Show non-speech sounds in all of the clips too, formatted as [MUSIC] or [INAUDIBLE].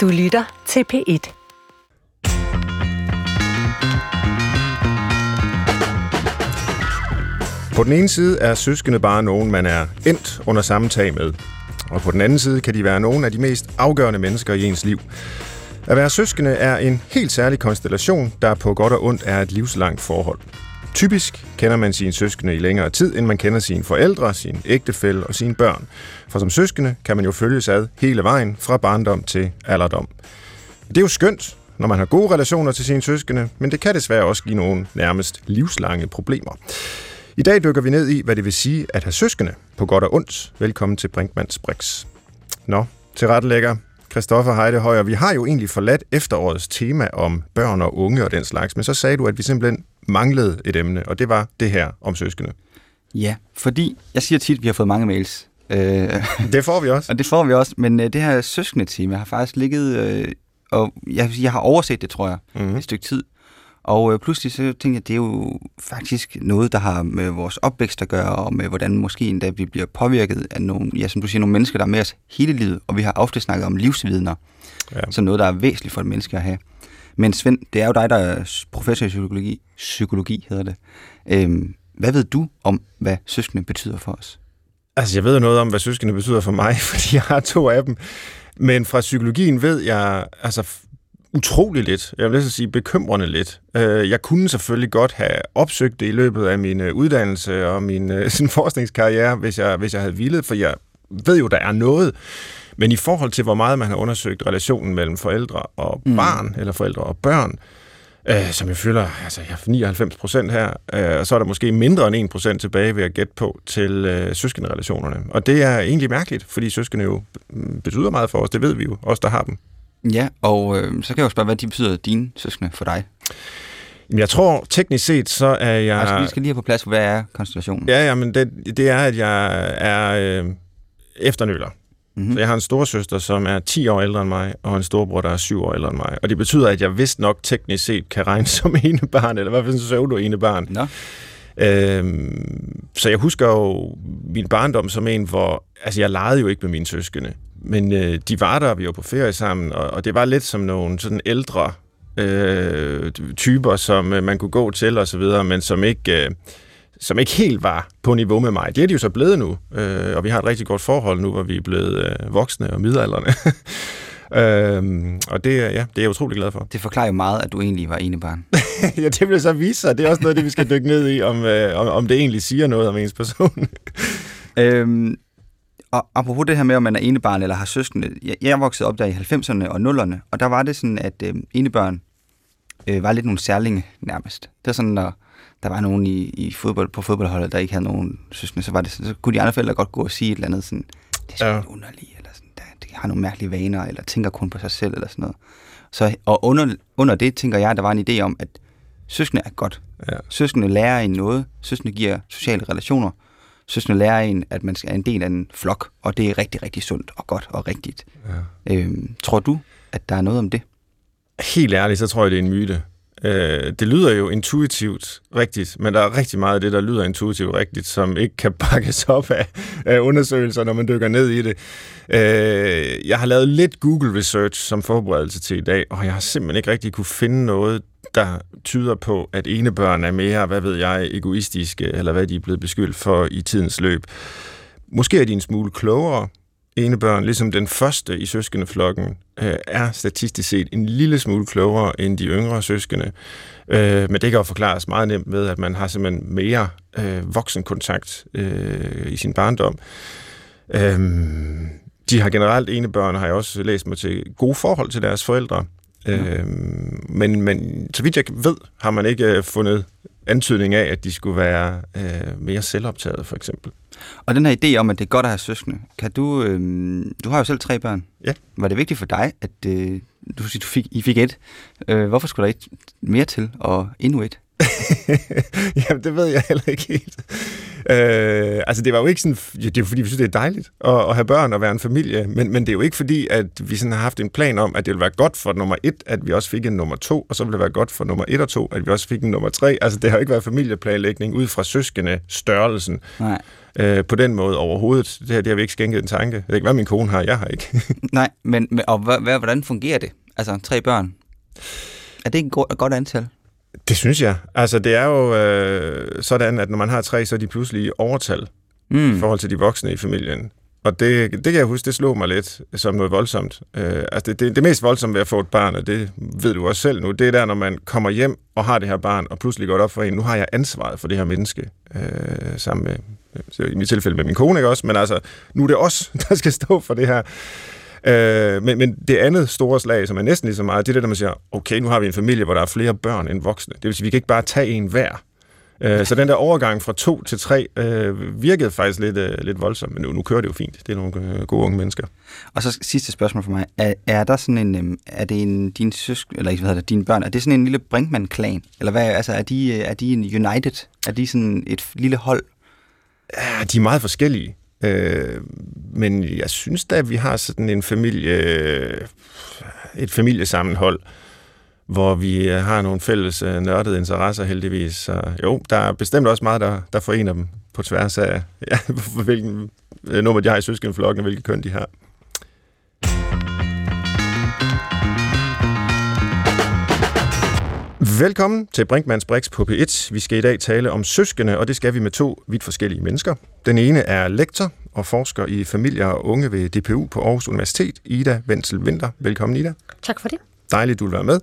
Du lytter til P1. På den ene side er søskende bare nogen, man er endt under samme tag med. Og på den anden side kan de være nogle af de mest afgørende mennesker i ens liv. At være søskende er en helt særlig konstellation, der på godt og ondt er et livslangt forhold. Typisk kender man sine søskende i længere tid, end man kender sine forældre, sin ægtefælle og sine børn. For som søskende kan man jo følges ad hele vejen fra barndom til alderdom. Det er jo skønt, når man har gode relationer til sine søskende, men det kan desværre også give nogle nærmest livslange problemer. I dag dykker vi ned i, hvad det vil sige at have søskende på godt og ondt. Velkommen til Brinkmanns Brix. Nå, til Christoffer Heidehøjer. Vi har jo egentlig forladt efterårets tema om børn og unge og den slags, men så sagde du, at vi simpelthen manglede et emne, og det var det her om søskende. Ja, fordi jeg siger tit, at vi har fået mange mails. Øh, [LAUGHS] Det får vi også. og det får vi også, men øh, det her søskende tema har faktisk ligget, øh, og jeg, jeg har overset det, tror jeg, Mhm. mm-hmm. et stykke tid. Og øh, pludselig så tænkte jeg, det er jo faktisk noget, der har med vores opvækst at gøre, og med hvordan måske endda vi bliver påvirket af nogle, ja, som du siger, nogle mennesker, der er med os hele livet. Og vi har ofte snakket om livsvidner, Ja. som noget, der er væsentligt for et menneske at have. Men Svend, det er jo dig, der er professor i psykologi, psykologi hedder det. Øhm, hvad ved du om, hvad søskende betyder for os? Altså, jeg ved jo noget om, hvad søskende betyder for mig, [LAUGHS] fordi jeg har to af dem. Men fra psykologien ved jeg altså utrolig lidt. Jeg vil næsten sige bekymrende lidt. Øh, Jeg kunne selvfølgelig godt have opsøgt det i løbet af min øh, uddannelse og min øh, [LAUGHS] sådan forskningskarriere, hvis jeg, hvis jeg havde villet, for jeg ved jo, der er noget. Men i forhold til, hvor meget man har undersøgt relationen mellem forældre og barn, eller forældre og børn, øh, som jeg føler, altså jeg har 99 procent her, øh, og så er der måske mindre end 1 procent tilbage ved at gætte på til øh, søskenderelationerne. Og det er egentlig mærkeligt, fordi søskende jo mm, betyder meget for os, det ved vi jo, os der har dem. Ja, og øh, så kan jeg jo spørge, hvad de betyder dine søskende for dig. Jeg tror, teknisk set, så er jeg... Altså, vi skal lige have på plads, hvad er konstellationen? Ja, ja, men det, det er, at jeg er øh, efternøler. Mm-hmm. Så jeg har en storesøster, som er 10 år ældre end mig, og en storebror, der er 7 år ældre end mig. Og det betyder, at jeg vist nok teknisk set kan regne [LAUGHS] som ene barn, eller i hvert fald en pseudo ene barn. Nå, Øhm, så jeg husker jo min barndom som en, hvor... Altså, jeg legede jo ikke med mine søskende. Men øh, de var der, vi var på ferie sammen, og, og det var lidt som nogle sådan ældre øh, typer, som øh, man kunne gå til og så videre, men som ikke... Øh, som ikke helt var på niveau med mig. Det er de jo så blevet nu, øh, og vi har et rigtig godt forhold nu, hvor vi er blevet øh, voksne og midaldrende. [LAUGHS] øhm, og det, er- ja, det er jeg utrolig glad for. det forklarer jo meget, at du egentlig var ene barn. [LAUGHS] ja, det vil så vise sig. Det er også noget det, vi skal dykke ned i, om, øh, om, om det egentlig siger noget om ens person. øhm, og apropos det her med, om man er enebarn eller har søskende. Jeg, jeg voksede op der i 90'erne og 0'erne, og der var det sådan, at øh, enebørn øh, var lidt nogle særlinge nærmest. Det var sådan, når der var nogen i, i fodbold, på fodboldholdet, der ikke havde nogen søskende, så, var det, sådan- så kunne de andre forældre godt gå og sige et eller andet sådan, det er Ja. ja. underligt, eller sådan, der, de har nogle mærkelige vaner, eller tænker kun på sig selv, eller sådan noget. Så, og under, under det tænker jeg, at der var en idé om, at søskende er godt. Ja. Søskende lærer en noget. Søskende giver sociale relationer. Søskende lærer en, at man skal er en del af en flok, og det er rigtig, rigtig sundt og godt og rigtigt. Ja. Øhm, tror du, at der er noget om det? Helt ærligt, så tror jeg, det er en myte. Øh, det lyder jo intuitivt rigtigt, men der er rigtig meget af det, der lyder intuitivt rigtigt, som ikke kan [LAUGHS] bakkes op af, af undersøgelser, når man dykker ned i det. Øh, jeg har lavet lidt Google Research som forberedelse til i dag, og jeg har simpelthen ikke rigtig kunne finde noget, der tyder på, at enebørn er mere, hvad ved jeg, egoistiske, eller hvad de er blevet beskyldt for i tidens løb. Måske er de en smule klogere, enebørn, ligesom den første i søskendeflokken, øh, er statistisk set en lille smule klogere end de yngre søskende. Øh, men det kan jo forklares meget nemt med, at man har simpelthen mere øh, voksenkontakt øh, i sin barndom. Øh, de har generelt enebørn, har jeg også læst mig til, gode forhold til deres forældre. Øh, men, men så vidt jeg ved, har man ikke øh, fundet antydning af, at de skulle være øh, mere selvoptaget, for eksempel. Og den her idé om, at det er godt at have søskende, kan du, øhm, du har jo selv tre børn. Ja. Var det vigtigt for dig, at øh, du, du fik, I fik et? Øh, hvorfor skulle der et mere til, og endnu et? [LAUGHS] Jamen, det ved jeg heller ikke helt. Øh, altså, det var jo ikke sådan... Det er jo fordi, vi synes, det er dejligt at, at have børn og være en familie, men, men det er jo ikke fordi, at vi sådan har haft en plan om, at det ville være godt for nummer et, at vi også fik en nummer to, og så ville det være godt for nummer et og to, at vi også fik en nummer tre. Altså, det har jo ikke været familieplanlægning ud fra søskende størrelsen. Nej. Øh, på den måde overhovedet. Det her det har vi ikke skænket en tanke. Det er ikke, hvad min kone har, jeg har ikke. [LAUGHS] Nej, men, og hvordan fungerer det? Altså, tre børn. Er det ikke et godt antal? Det synes jeg. Altså, det er jo øh, sådan, at når man har tre, så er de pludselig overtal mm. i forhold til de voksne i familien. Og det, det kan jeg huske, det slog mig lidt som noget voldsomt. Øh, altså det, det, det mest voldsomme ved at få et barn, og det ved du også selv nu, det er der, når man kommer hjem og har det her barn, og pludselig går det op for en, nu har jeg ansvaret for det her menneske, øh, sammen med, så i mit tilfælde med min kone, ikke også? Men altså, nu er det os, [LAUGHS] der skal stå for det her. Øh, men, men det andet store slag, som er næsten lige så meget, det er det, der man siger, okay, nu har vi en familie, hvor der er flere børn end voksne. Det vil sige, vi kan ikke bare tage en hver. Øh, så den der overgang fra to til tre øh, virkede faktisk lidt, øh, lidt voldsomt, men nu, nu kører det jo fint. Det er nogle øh, gode unge mennesker. Og så sidste spørgsmål for mig. Er, er der sådan en, øh, er det en, din søsk, eller hvad hedder det, dine børn, er det sådan en lille Brinkmann-klan? Eller hvad, altså er de, er de en United? Er de sådan et lille hold? Ja, de er meget forskellige. Øh, men jeg synes da, at vi har sådan en familie, et familiesammenhold, hvor vi øh, har nogle fælles øh, nørdede interesser heldigvis. Så jo, der er bestemt også meget, der, der forener dem på tværs af, [LAUGHS] ja, hvilken øh, nummer de har i søskenflokken, og hvilke køn de har. Velkommen til Brinkmanns Brix på P1. Vi skal i dag tale om søskende, og det skal vi med to vidt forskellige mennesker. Den ene er lektor og forsker i familier og unge ved DPU på Aarhus Universitet, Ida Wenzel Winter. Velkommen, Ida. Tak for det. Dejligt, du vil være med.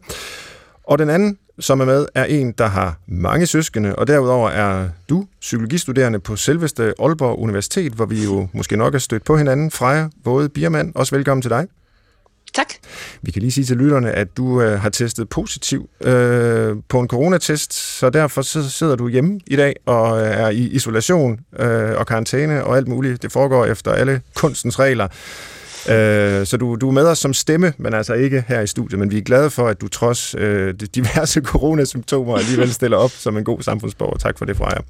Og den anden, som er med, er en, der har mange søskende, og derudover er du psykologistuderende på selveste Aalborg Universitet, hvor vi jo måske nok er stødt på hinanden. Freja Våde Biermann, også velkommen til dig. Tak. Vi kan lige sige til lytterne, at du øh, har testet positiv øh, på en coronatest, så derfor så sidder du hjemme i dag og øh, er i isolation øh, og karantæne og alt muligt. Det foregår efter alle kunstens regler. Øh, så du, du er med os som stemme, men altså ikke her i studiet. Men vi er glade for, at du trods øh, diverse [LAUGHS] coronasymptomer alligevel stiller op som en god samfundsborger. Tak for det, Freja.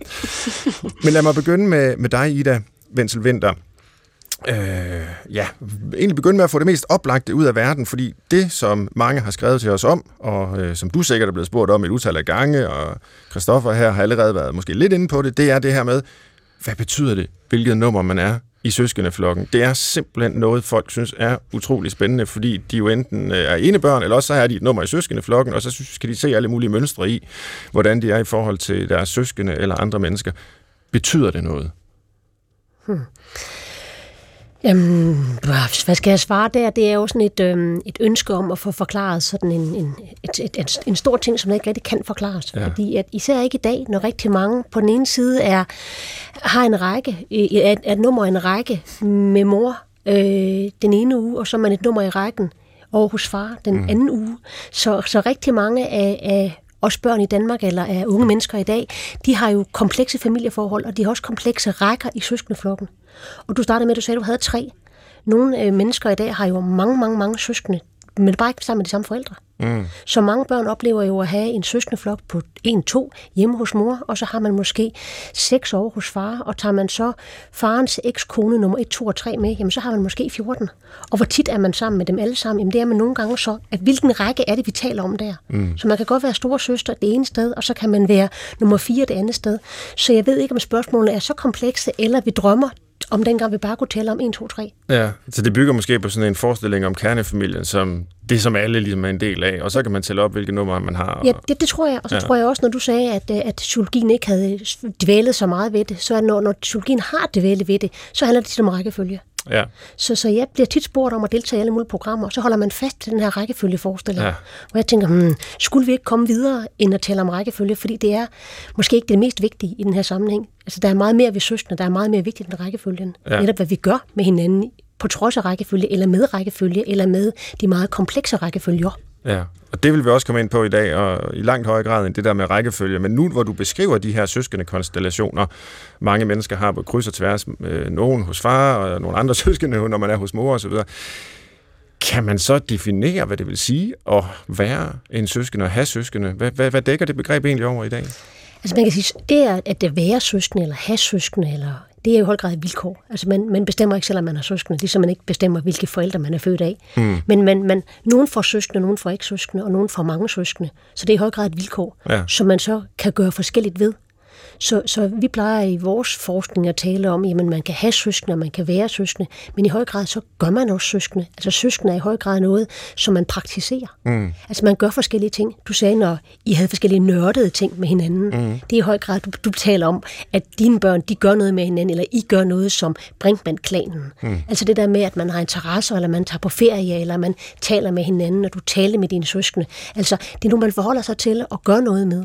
Men lad mig begynde med, med dig, Ida Wenzel Winter. Øh, ja, egentlig begynde med at få det mest oplagte ud af verden, fordi det, som mange har skrevet til os om, og øh, som du sikkert er blevet spurgt om et utal af gange, og Christoffer her har allerede været måske lidt inde på det, det er det her med, hvad betyder det, hvilket nummer man er i søskendeflokken. Det er simpelthen noget, folk synes er utrolig spændende, fordi de jo enten øh, er enebørn, eller også så er de et nummer i søskendeflokken, og så synes, kan de se alle mulige mønstre i, hvordan de er i forhold til deres søskende eller andre mennesker. Betyder det noget? Hmm. Jamen, hvad skal jeg svare der? Det er jo sådan et, øhm, et ønske om at få forklaret sådan en, en, et, et, et, en stor ting, som ikke rigtig kan forklares. Ja. Fordi at især ikke i dag, når rigtig mange på den ene side er har en række, er, et nummer en række med mor øh, den ene uge, og så er man et nummer i rækken over hos far den mm. anden uge. Så, så rigtig mange af, af også børn i Danmark, eller af unge mennesker i dag, de har jo komplekse familieforhold, og de har også komplekse rækker i søskendeflokken. Og du startede med, at du sagde, at du havde tre. Nogle øh, mennesker i dag har jo mange, mange, mange søskende, men bare ikke sammen med de samme forældre. Mm. Så mange børn oplever jo at have en søskendeflok på 1-2 hjemme hos mor, og så har man måske 6 år hos far, og tager man så farens ekskone nummer 1, 2 og 3 med, jamen så har man måske 14. Og hvor tit er man sammen med dem alle sammen? Jamen det er man nogle gange så, at hvilken række er det, vi taler om der? Mm. Så man kan godt være store søster det ene sted, og så kan man være nummer 4 det andet sted. Så jeg ved ikke, om spørgsmålene er så komplekse, eller vi drømmer om dengang vi bare kunne tælle om 1, 2, 3. Ja, så det bygger måske på sådan en forestilling om kernefamilien, som det, som alle ligesom er en del af, og så kan man tælle op, hvilke numre man har. Ja, det, det tror jeg, og så ja. tror jeg også, når du sagde, at, at psykologien ikke havde dvælet så meget ved det, så er når, når psykologien har dvælet ved det, så handler det om rækkefølge. Ja. Så, så jeg bliver tit spurgt om at deltage i alle mulige programmer, og så holder man fast i den her rækkefølgeforestilling. Ja. Hvor jeg tænker, hmm, skulle vi ikke komme videre end at tale om rækkefølge, fordi det er måske ikke det mest vigtige i den her sammenhæng. Altså, der er meget mere ved søskende, der er meget mere vigtigt end rækkefølgen. Ja. Netop hvad vi gør med hinanden på trods af rækkefølge, eller med rækkefølge, eller med de meget komplekse rækkefølger. Ja, og det vil vi også komme ind på i dag, og i langt højere grad end det der med rækkefølge. Men nu, hvor du beskriver de her søskende konstellationer, mange mennesker har på kryds og tværs, øh, nogen hos far, og nogle andre [LAUGHS] søskende, når man er hos mor osv., kan man så definere, hvad det vil sige at være en søskende og have søskende? Hvad, hvad, hvad dækker det begreb egentlig over i dag? Altså man kan sige, det er at det være søskende, eller have søskende, eller det er i høj grad et vilkår. Altså man, man bestemmer ikke selv, om man har søskende, ligesom man ikke bestemmer, hvilke forældre man er født af. Mm. Men man, man, nogen får søskende, nogen får ikke søskende, og nogen får mange søskende. Så det er i høj grad et vilkår, ja. som man så kan gøre forskelligt ved. Så, så vi plejer i vores forskning at tale om, at man kan have søskende, og man kan være søskende, men i høj grad så gør man også søskende. Altså søskende er i høj grad noget, som man praktiserer. Mm. Altså man gør forskellige ting. Du sagde, når I havde forskellige nørdede ting med hinanden. Mm. Det er i høj grad, du, du taler om, at dine børn, de gør noget med hinanden, eller I gør noget som Brinkmann-klanen. Mm. Altså det der med, at man har interesser, eller man tager på ferie, eller man taler med hinanden, og du taler med dine søskende. Altså det er nu, man forholder sig til og gør noget med.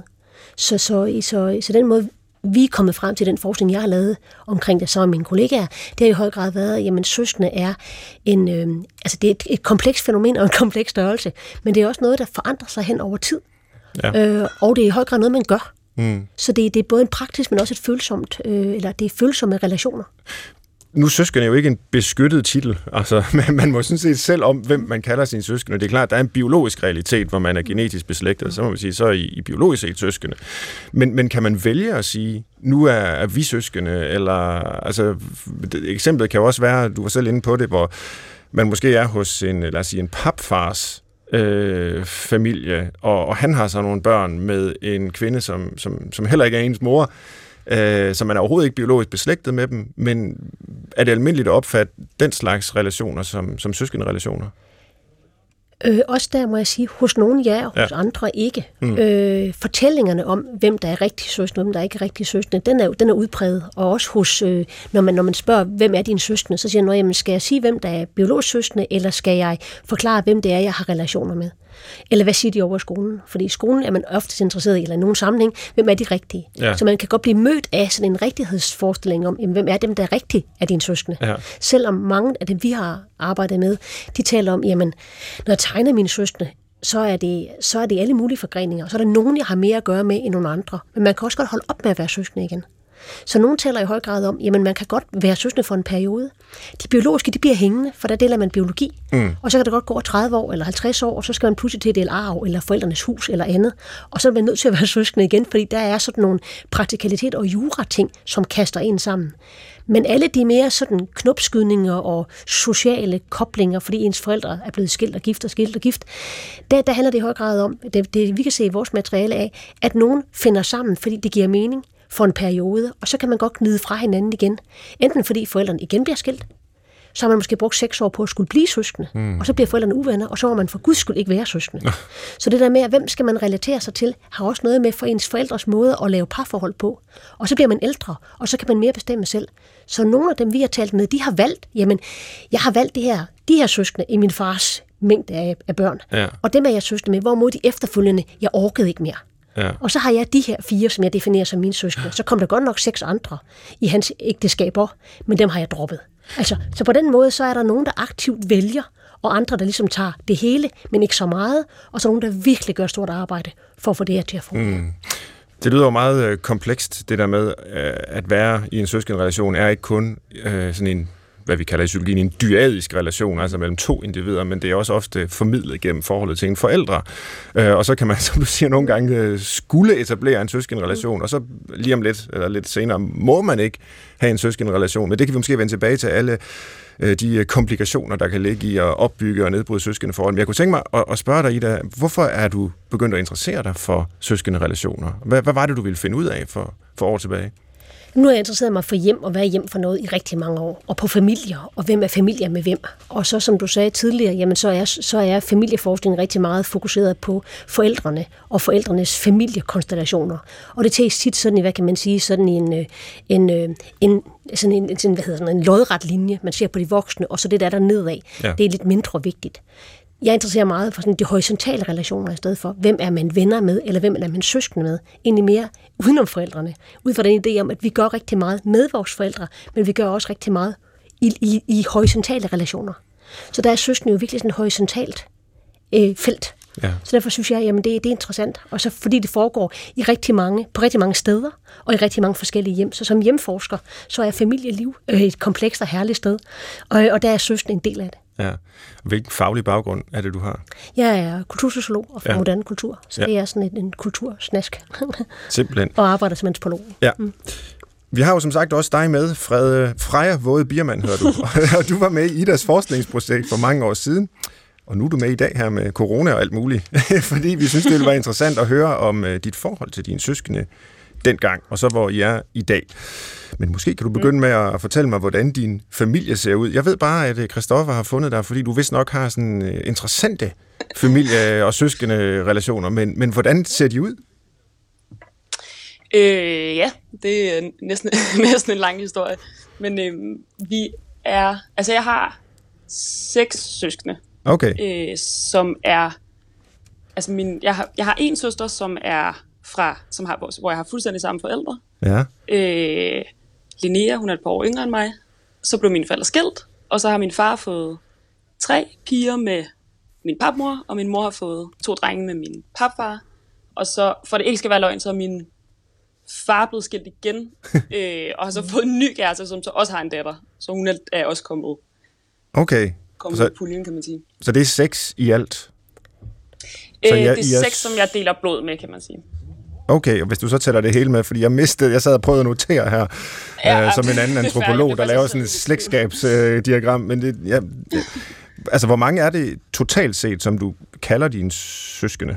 Så, så, så, så den måde, vi er kommet frem til den forskning, jeg har lavet omkring det, så mine kollegaer, det har i høj grad været, jamen søskende er en, øh, altså det er et, et komplekst fænomen og en [LAUGHS] kompleks størrelse, men det er også noget, der forandrer sig hen over tid. Ja. Øh, og det er i høj grad noget, man gør. Mm. Så det, det er både en praktisk, men også et følsomt, øh, eller det er følsomme relationer nu er søskende jo ikke en beskyttet titel. Altså, [LAUGHS] man, man må sådan set selv om, hvem man kalder sine søskende. Det er klart, der er en biologisk realitet, hvor man er genetisk beslægtet. Så må man sige, så er I, I biologisk set søskende. Men, men kan man vælge at sige, nu er, er vi søskende? Eller, altså, eksemplet kan jo også være, du var selv inde på det, hvor man måske er hos en, lad os sige, en papfars øh, familie, og, og han har så nogle børn med en kvinde, som, som, som heller ikke er ens mor, øh, så man er overhovedet ikke biologisk beslægtet med dem, men er det almindeligt at opfatte den slags relationer som, som søskende relationer? Øh, også der må jeg sige, hos nogen ja, og hos ja. andre ikke. Mm. Øh, fortællingerne om, hvem der er rigtig søskende, hvem der er ikke er rigtig søskende, den er, den er udpræget. Og også hos, øh, når, man, når man spørger, hvem er din søskende, så siger man, jamen, skal jeg sige, hvem der er biologisk søskende, eller skal jeg forklare, hvem det er, jeg har relationer med? Eller hvad siger de over i skolen? Fordi i skolen er man ofte interesseret i, eller i nogen sammenhæng, hvem er de rigtige? Ja. Så man kan godt blive mødt af sådan en rigtighedsforestilling om, jamen, hvem er dem, der er rigtige af dine søskende? Ja. Selvom mange af dem, vi har arbejdet med, de taler om, jamen, når jeg tegner mine søskende, så er, det, så er det alle mulige forgreninger. Så er der nogen, jeg har mere at gøre med end nogle andre. Men man kan også godt holde op med at være søskende igen. Så nogen taler i høj grad om, jamen man kan godt være søskende for en periode. De biologiske, de bliver hængende, for der deler man biologi. Mm. Og så kan det godt gå over 30 år eller 50 år, og så skal man pludselig til et arv, eller forældrenes hus, eller andet. Og så er man nødt til at være [LAUGHS] søskende igen, fordi der er sådan nogle praktikalitet og jura-ting, som kaster en sammen. Men alle de mere sådan knopskydninger og sociale koblinger, fordi ens forældre er blevet skilt og gift og skilt og gift, der, der handler det i høj grad om, det, det vi kan se i vores materiale af, at nogen finder sammen, fordi det giver mening for en periode, og så kan man godt gnide fra hinanden igen. Enten fordi forældrene igen bliver skilt, så har man måske brugt seks år på at skulle blive søskende, mm. og så bliver forældrene uvenner, og så må man for guds skyld ikke være søskende. så det der med, hvem skal man relatere sig til, har også noget med for ens forældres måde at lave parforhold på. Og så bliver man ældre, og så kan man mere bestemme selv. Så nogle af dem, vi har talt med, de har valgt, jamen, jeg har valgt det her, de her søskende i min fars mængde af, af børn. Ja. Og dem er jeg søskende med, hvorimod de efterfølgende, jeg orkede ikke mere. Ja. Og så har jeg de her fire, som jeg definerer som mine søskende. Så kom der godt nok seks andre i hans ægteskaber, men dem har jeg droppet. Altså, så på den måde, så er der nogen, der aktivt vælger, og andre, der ligesom tager det hele, men ikke så meget, og så nogen, der virkelig gør stort arbejde for at få det her til at fungere. Mm. Det lyder jo meget øh, komplekst, det der med øh, at være i en relation, er ikke kun øh, sådan en hvad vi kalder i psykologien en dyadisk relation, altså mellem to individer, men det er også ofte formidlet gennem forholdet til en forældre. Øh, og så kan man, [LAUGHS] som du siger, nogle gange øh, skulle etablere en søskenrelation, og så lige om lidt, eller lidt senere, må man ikke have en søskenrelation. Men det kan vi måske vende tilbage til alle øh, de komplikationer, der kan ligge i at opbygge og nedbryde søskendeforhold. Men jeg kunne tænke mig at, at spørge dig, Ida, hvorfor er du begyndt at interessere dig for søskenderelationer? Hvad, hvad var det, du ville finde ud af for, for år tilbage? Nu har jeg interesseret mig for hjem og være hjem for noget i rigtig mange år, og på familier, og hvem er familier med hvem. Og så, som du sagde tidligere, jamen så, er, så er familieforskning rigtig meget fokuseret på forældrene og forældrenes familiekonstellationer. Og det tages tit sådan i, hvad kan man sige, sådan en, øh, en, øh, en, sådan en, sådan, hvad hedder sådan, en lodret linje, man ser på de voksne, og så det der der nedad. Ja. Det er lidt mindre vigtigt. Jeg interesserer meget for sådan de horisontale relationer i stedet for, hvem er man venner med, eller hvem er man søskende med, egentlig mere udenom forældrene. Ud fra den idé om, at vi gør rigtig meget med vores forældre, men vi gør også rigtig meget i, i, i horisontale relationer. Så der er søskende jo virkelig sådan et horisontalt øh, felt. Ja. Så derfor synes jeg, at det, det er interessant. Og så fordi det foregår i rigtig mange, på rigtig mange steder, og i rigtig mange forskellige hjem. Så som hjemforsker, så er familieliv øh, et komplekst og herligt sted. Og, og der er søskende en del af det. Ja. Hvilken faglig baggrund er det, du har? Jeg er kultursociolog og for ja. moderne kultur, så ja. det er sådan en, en kultursnask. [LAUGHS] Simpelthen. og arbejder som antropolog. Ja. Mm. Vi har jo som sagt også dig med, Fred Freja Våde Biermann, hører du. [LAUGHS] [LAUGHS] og du var med i Idas forskningsprojekt for mange år siden. Og nu er du med i dag her med corona og alt muligt, fordi vi synes, det ville være interessant at høre om uh, dit forhold til dine søskende dengang, og så hvor I er i dag. Men måske kan du begynde med at fortælle mig, hvordan din familie ser ud. Jeg ved bare, at Christoffer har fundet dig, fordi du vist nok har sådan uh, interessante familie- [LAUGHS] og søskende relationer, men, men hvordan ser de ud? Øh, ja, det er næsten, [LAUGHS] næsten en lang historie. Men øh, vi er, altså jeg har seks søskende, okay. øh, som er, altså min, jeg har, jeg har en søster, som er fra, som har, hvor jeg har fuldstændig samme forældre. Ja. Øh, Linnea, hun er et par år yngre end mig. Så blev mine forældre skilt, og så har min far fået tre piger med min papmor, og min mor har fået to drenge med min papfar. Og så, for det ikke skal være løgn, så er min far blevet skilt igen, [LAUGHS] øh, og har så fået en ny kæreste, som så også har en datter. Så hun er også kommet, okay. kommet så, puljen, kan man sige. Så det er seks i alt? Så øh, jeg, det er seks, som jeg deler blod med, kan man sige. Okay, og hvis du så tæller det hele med, fordi jeg mistede, jeg sad og prøvede at notere her, ja, øh, som en anden antropolog, der laver sådan et slægtskabsdiagram, øh, men det, ja, altså hvor mange er det totalt set, som du kalder dine søskende?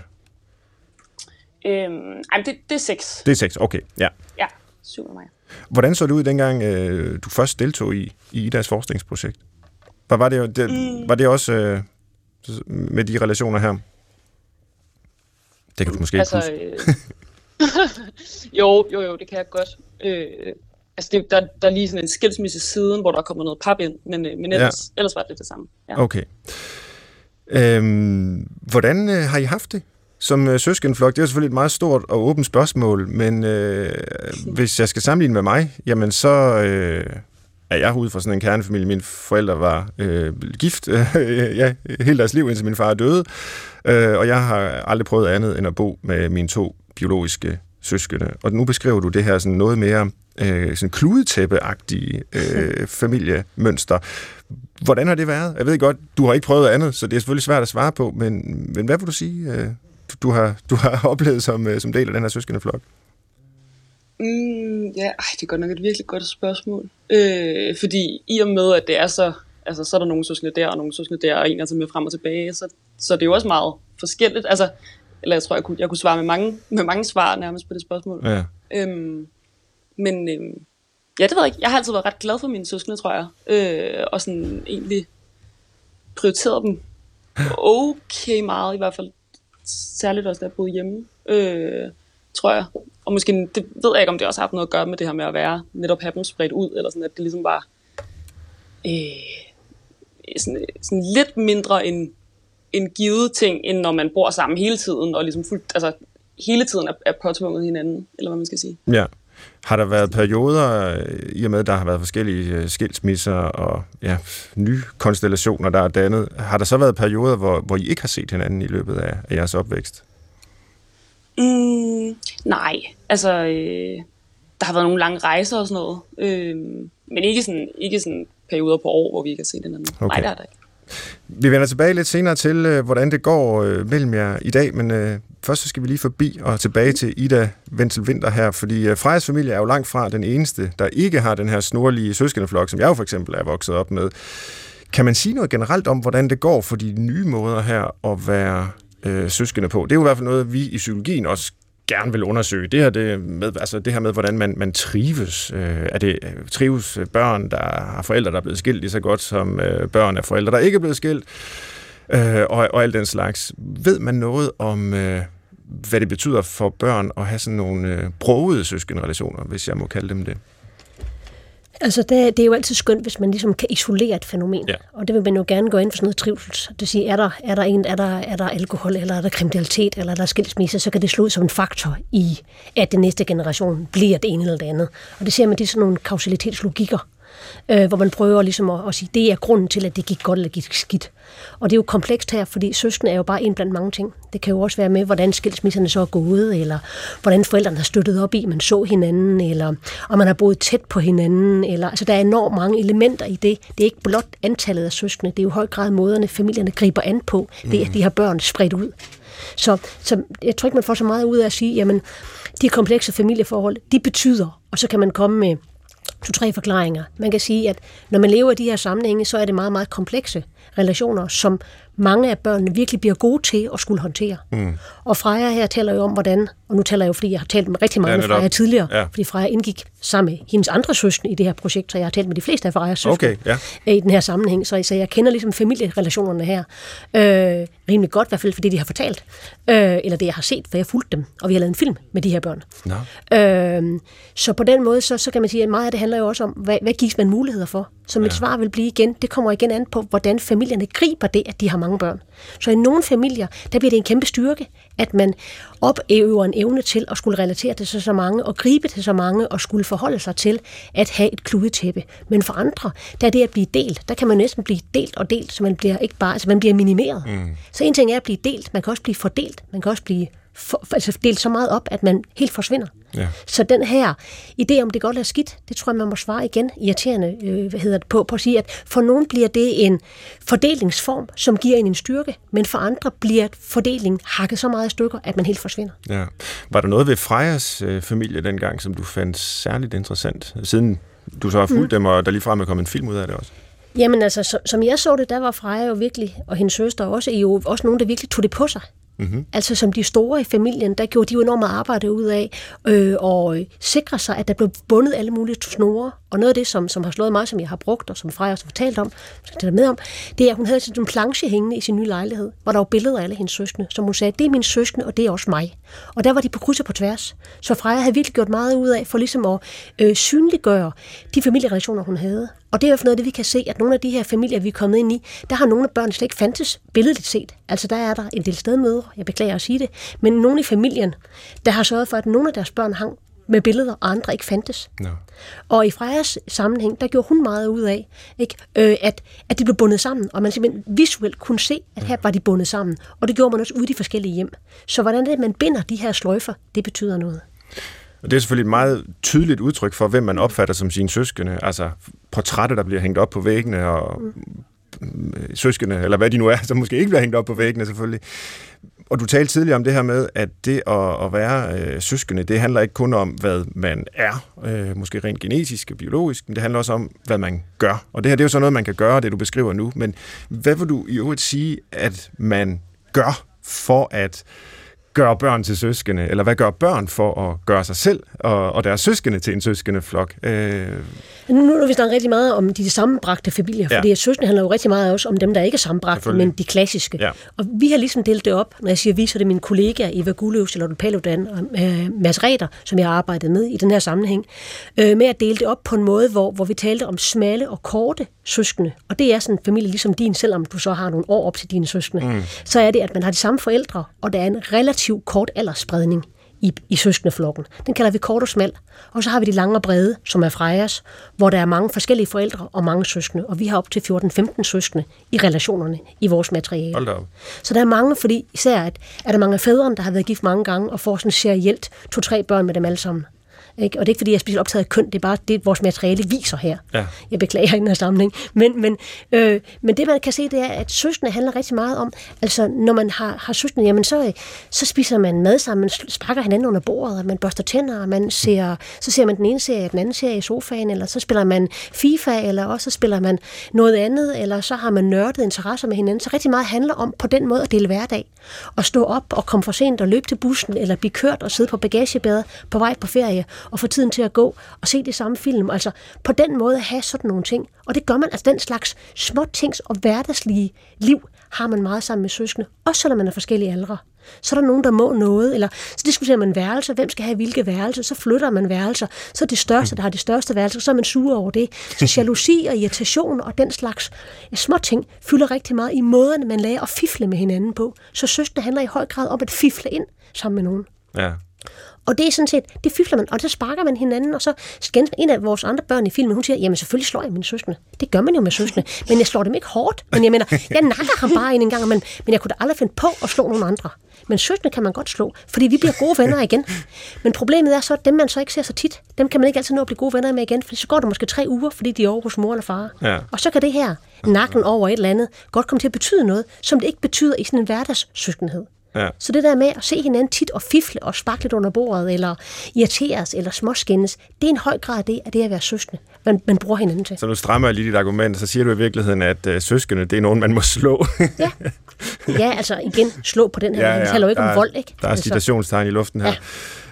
Øhm, ej, det, det er seks. Det er seks, okay, ja. Ja, syv mig. Hvordan så det ud dengang, øh, du først deltog i, i Idas forskningsprojekt? Var, var, det, det, mm. var det også øh, med de relationer her? Det kan du måske altså, ikke huske. [LAUGHS] Jo, jo, jo, det kan jeg godt. Øh, altså, det, der, der er lige sådan en skilsmisse siden, hvor der er kommet noget pap ind, men, øh, men ellers, ja. ellers var det det samme. Ja. Okay. Øhm, hvordan øh, har I haft det som øh, søskenflok? Det er selvfølgelig et meget stort og åbent spørgsmål, men øh, hvis jeg skal sammenligne med mig, jamen så øh, er jeg ude fra sådan en kernefamilie. Mine forældre var øh, gift [LAUGHS] øh, ja, hele deres liv, indtil min far døde, øh, og jeg har aldrig prøvet andet end at bo med mine to biologiske søskende. Og nu beskriver du det her sådan noget mere øh, sådan kludetæppe-agtige øh, [LAUGHS] familiemønster. Hvordan har det været? Jeg ved godt, du har ikke prøvet andet, så det er selvfølgelig svært at svare på, men, men hvad vil du sige, øh, du, har, du har [LAUGHS] oplevet som, øh, som del af den her søskendeflok? Mm, ja, ej, det er godt nok et virkelig godt spørgsmål. Øh, fordi i og med, at det er så, altså så er der nogle søskende der, og nogle søskende der, og en er så med frem og tilbage, så, så det er jo også meget forskelligt. Altså, eller jeg tror, jeg kunne, jeg kunne svare med mange, med mange svar nærmest på det spørgsmål. Ja. Øhm, men øhm, ja, det ved jeg ikke. Jeg har altid været ret glad for mine søskende, tror jeg. Øh, og sådan egentlig prioriteret dem [LAUGHS] okay meget, i hvert fald særligt også, da jeg boede hjemme, øh, tror jeg. Og måske, det ved jeg ikke, om det også har haft noget at gøre med det her med at være, netop have dem spredt ud, eller sådan, at det ligesom var øh, sådan, sådan lidt mindre en, en givet ting, end når man bor sammen hele tiden, og ligesom fuldt, altså hele tiden er, er påtvunget hinanden, eller hvad man skal sige. Ja. Har der været perioder, i og med at der har været forskellige øh, skilsmisser og ja, nye konstellationer, der er dannet, har der så været perioder, hvor, hvor I ikke har set hinanden i løbet af, af jeres opvækst? Mm, nej, altså øh, der har været nogle lange rejser og sådan noget, øh, men ikke sådan, ikke sådan perioder på år, hvor vi ikke har set hinanden. Okay. Nej, det har der ikke. Vi vender tilbage lidt senere til, øh, hvordan det går øh, mellem jer i dag, men øh, først så skal vi lige forbi og tilbage til Ida Ventel Vinter her, fordi Frejas familie er jo langt fra den eneste, der ikke har den her snorlige søskendeflok, som jeg jo for eksempel er vokset op med. Kan man sige noget generelt om, hvordan det går for de nye måder her at være øh, søskende på? Det er jo i hvert fald noget, vi i psykologien også gerne vil undersøge. Det her, det med, altså det her med, hvordan man, man trives. Øh, er det øh, trives øh, børn, der har forældre, der er blevet skilt lige så godt som øh, børn af forældre, der ikke er blevet skilt? Øh, og, og alt den slags. Ved man noget om, øh, hvad det betyder for børn at have sådan nogle øh, brogede søskenrelationer, hvis jeg må kalde dem det? Altså, det, det er jo altid skønt, hvis man ligesom kan isolere et fænomen. Ja. Og det vil man jo gerne gå ind for sådan noget trivsel. Det vil sige, er der, er der, en, er der, er der alkohol, eller er der kriminalitet, eller er der skilsmisse, så kan det slå ud som en faktor i, at den næste generation bliver det ene eller det andet. Og det ser man, det er sådan nogle kausalitetslogikker øh, hvor man prøver ligesom at, at sige, det er grunden til, at det gik godt eller gik skidt. Og det er jo komplekst her, fordi søskende er jo bare en blandt mange ting. Det kan jo også være med, hvordan skilsmisserne så er gået, eller hvordan forældrene har støttet op i, man så hinanden, eller om man har boet tæt på hinanden. Eller, altså, der er enormt mange elementer i det. Det er ikke blot antallet af søskende, det er jo i høj grad måderne, familierne griber an på. Det er, at de har børn spredt ud. Så, så jeg tror ikke, man får så meget ud af at sige, jamen, de komplekse familieforhold, de betyder, og så kan man komme med to-tre forklaringer. Man kan sige, at når man lever i de her sammenhænge, så er det meget, meget komplekse relationer, som mange af børnene virkelig bliver gode til at skulle håndtere. Mm. Og Freja her taler jo om, hvordan, og nu taler jeg jo, fordi jeg har talt med rigtig mange ja, med Freja tidligere, ja. fordi Freja indgik sammen med hendes andre søskende i det her projekt, så jeg har talt med de fleste af Frejas søskende okay, ja. i den her sammenhæng, så, så jeg kender ligesom familierelationerne her øh, rimelig godt, i hvert fald fordi de har fortalt, øh, eller det jeg har set, for jeg har fulgt dem, og vi har lavet en film med de her børn. No. Øh, så på den måde, så, så kan man sige, at meget af det handler jo også om, hvad, hvad gives man muligheder for? Så mit ja. svar vil blive igen, det kommer igen an på, hvordan familierne griber det, at de har mange børn. Så i nogle familier, der bliver det en kæmpe styrke, at man opøver en evne til at skulle relatere til så, så mange, og gribe til så mange, og skulle forholde sig til at have et kludetæppe. Men for andre, der er det at blive delt, der kan man næsten blive delt og delt, så man bliver ikke bare, altså man bliver minimeret. Mm. Så en ting er at blive delt, man kan også blive fordelt, man kan også blive for, altså delt så meget op, at man helt forsvinder. Ja. Så den her idé om det godt eller skidt, det tror jeg, man må svare igen irriterende øh, hvad hedder det, på, på at sige, at for nogen bliver det en fordelingsform, som giver en en styrke, men for andre bliver fordeling hakket så meget i stykker, at man helt forsvinder. Ja. Var der noget ved Frejas øh, familie dengang, som du fandt særligt interessant, siden du så har fulgt mm. dem, og der lige frem er kommet en film ud af det også? Jamen altså, så, som jeg så det, der var Freja jo virkelig, og hendes søster også, jo også nogen, der virkelig tog det på sig. Mm-hmm. Altså som de store i familien, der gjorde de jo enormt arbejde ud af øh, og øh, sikre sig, at der blev bundet alle mulige snore. Og noget af det, som, som har slået mig, som jeg har brugt, og som Freja også har fortalt om, skal tage med om, det er, at hun havde sådan en planche hængende i sin nye lejlighed, hvor der var billeder af alle hendes søskende, som hun sagde, det er min søskende, og det er også mig. Og der var de på kryds og på tværs. Så Freja havde virkelig gjort meget ud af for ligesom at øh, synliggøre de familierelationer, hun havde. Og det er jo noget af det, vi kan se, at nogle af de her familier, vi er kommet ind i, der har nogle af børnene slet ikke fandtes billedligt set. Altså der er der en del stedmøder, jeg beklager at sige det, men nogle i familien, der har sørget for, at nogle af deres børn hang med billeder, og andre ikke fandtes. No. Og i Frejas sammenhæng, der gjorde hun meget ud af, ikke? Øh, at, at de blev bundet sammen, og man simpelthen visuelt kunne se, at her var de bundet sammen. Og det gjorde man også ude i de forskellige hjem. Så hvordan det, man binder de her sløjfer, det betyder noget. Og det er selvfølgelig et meget tydeligt udtryk for, hvem man opfatter som sine søskende. Altså portrætter, der bliver hængt op på væggene, og mm. søskende, eller hvad de nu er, som måske ikke bliver hængt op på væggene selvfølgelig. Og du talte tidligere om det her med, at det at, at være øh, søskende, det handler ikke kun om, hvad man er, øh, måske rent genetisk og biologisk, men det handler også om, hvad man gør. Og det her det er jo så noget, man kan gøre, det du beskriver nu. Men hvad vil du i øvrigt sige, at man gør for at gøre børn til søskende, eller hvad gør børn for at gøre sig selv og, og deres søskende til en søskende flok? Øh... Nu, nu er vi snakket rigtig meget om de sammenbragte familier, fordi ja. søskende handler jo rigtig meget også om dem, der ikke er sammenbragte, men de klassiske. Ja. Og vi har ligesom delt det op, når jeg siger vi, så er det min kollega Eva Gulløv, Charlotte Paludan og øh, Mads Reder, som jeg har arbejdet med i den her sammenhæng, øh, med at dele det op på en måde, hvor, hvor vi talte om smalle og korte søskende. Og det er sådan en familie ligesom din, selvom du så har nogle år op til dine søskende. Mm. Så er det, at man har de samme forældre, og der er en relativt kort aldersspredning i, i søskendeflokken. Den kalder vi kort og smal. Og så har vi de lange og brede, som er Frejas, hvor der er mange forskellige forældre og mange søskende. Og vi har op til 14-15 søskende i relationerne i vores materiale. Så der er mange, fordi især at, er der mange af fædrene, der har været gift mange gange og får sådan serielt to-tre børn med dem alle sammen. Ikke? Og det er ikke, fordi jeg er specielt optaget af køn, det er bare det, vores materiale viser her. Ja. Jeg beklager i den her sammenhæng. Men, men, øh, men det, man kan se, det er, at søskende handler rigtig meget om, altså når man har, har søskende, jamen så, så spiser man mad sammen, man sparker hinanden under bordet, og man børster tænder, og man ser, så ser man den ene serie, den anden serie i sofaen, eller så spiller man FIFA, eller også så spiller man noget andet, eller så har man nørdet interesser med hinanden. Så rigtig meget handler om på den måde at dele hverdag. Og stå op og komme for sent og løbe til bussen, eller blive kørt og sidde på bagagebæret på vej på ferie, og få tiden til at gå og se det samme film. Altså på den måde have sådan nogle ting. Og det gør man, altså den slags små tings og hverdagslige liv har man meget sammen med søskende, også selvom man er forskellige aldre. Så er der nogen, der må noget, eller så diskuterer man værelser, hvem skal have hvilke værelser, så flytter man værelser, så er det største, der har det største værelse, så er man sur over det. Så jalousi og irritation og den slags ja, små ting fylder rigtig meget i måden, man lærer at fifle med hinanden på. Så søskende handler i høj grad om at fifle ind sammen med nogen. Ja. Og det er sådan set, det fifler man, og så sparker man hinanden, og så skændes en af vores andre børn i filmen, hun siger, jamen selvfølgelig slår jeg mine søskende. Det gør man jo med søskende, men jeg slår dem ikke hårdt. Men jeg mener, jeg nakker ham bare en gang, men, men jeg kunne da aldrig finde på at slå nogen andre. Men søskende kan man godt slå, fordi vi bliver gode venner igen. Men problemet er så, at dem man så ikke ser så tit, dem kan man ikke altid nå at blive gode venner med igen, for så går det måske tre uger, fordi de er over hos mor eller far. Ja. Og så kan det her, nakken over et eller andet, godt komme til at betyde noget, som det ikke betyder i sådan en hverdagssøskenhed. Ja. Så det der med at se hinanden tit og fifle og sparke lidt under bordet, eller irriteres, eller småskændes, det er en høj grad af det, af det at være søskende, man, man bruger hinanden til. Så nu strammer jeg lige dit argument, så siger du i virkeligheden, at øh, søskende, det er nogen, man må slå. Ja. ja, altså igen, slå på den her. Ja, ja. Vi taler jo ikke der om er- vold, ikke? Der er Altså, citationstegn i luften her.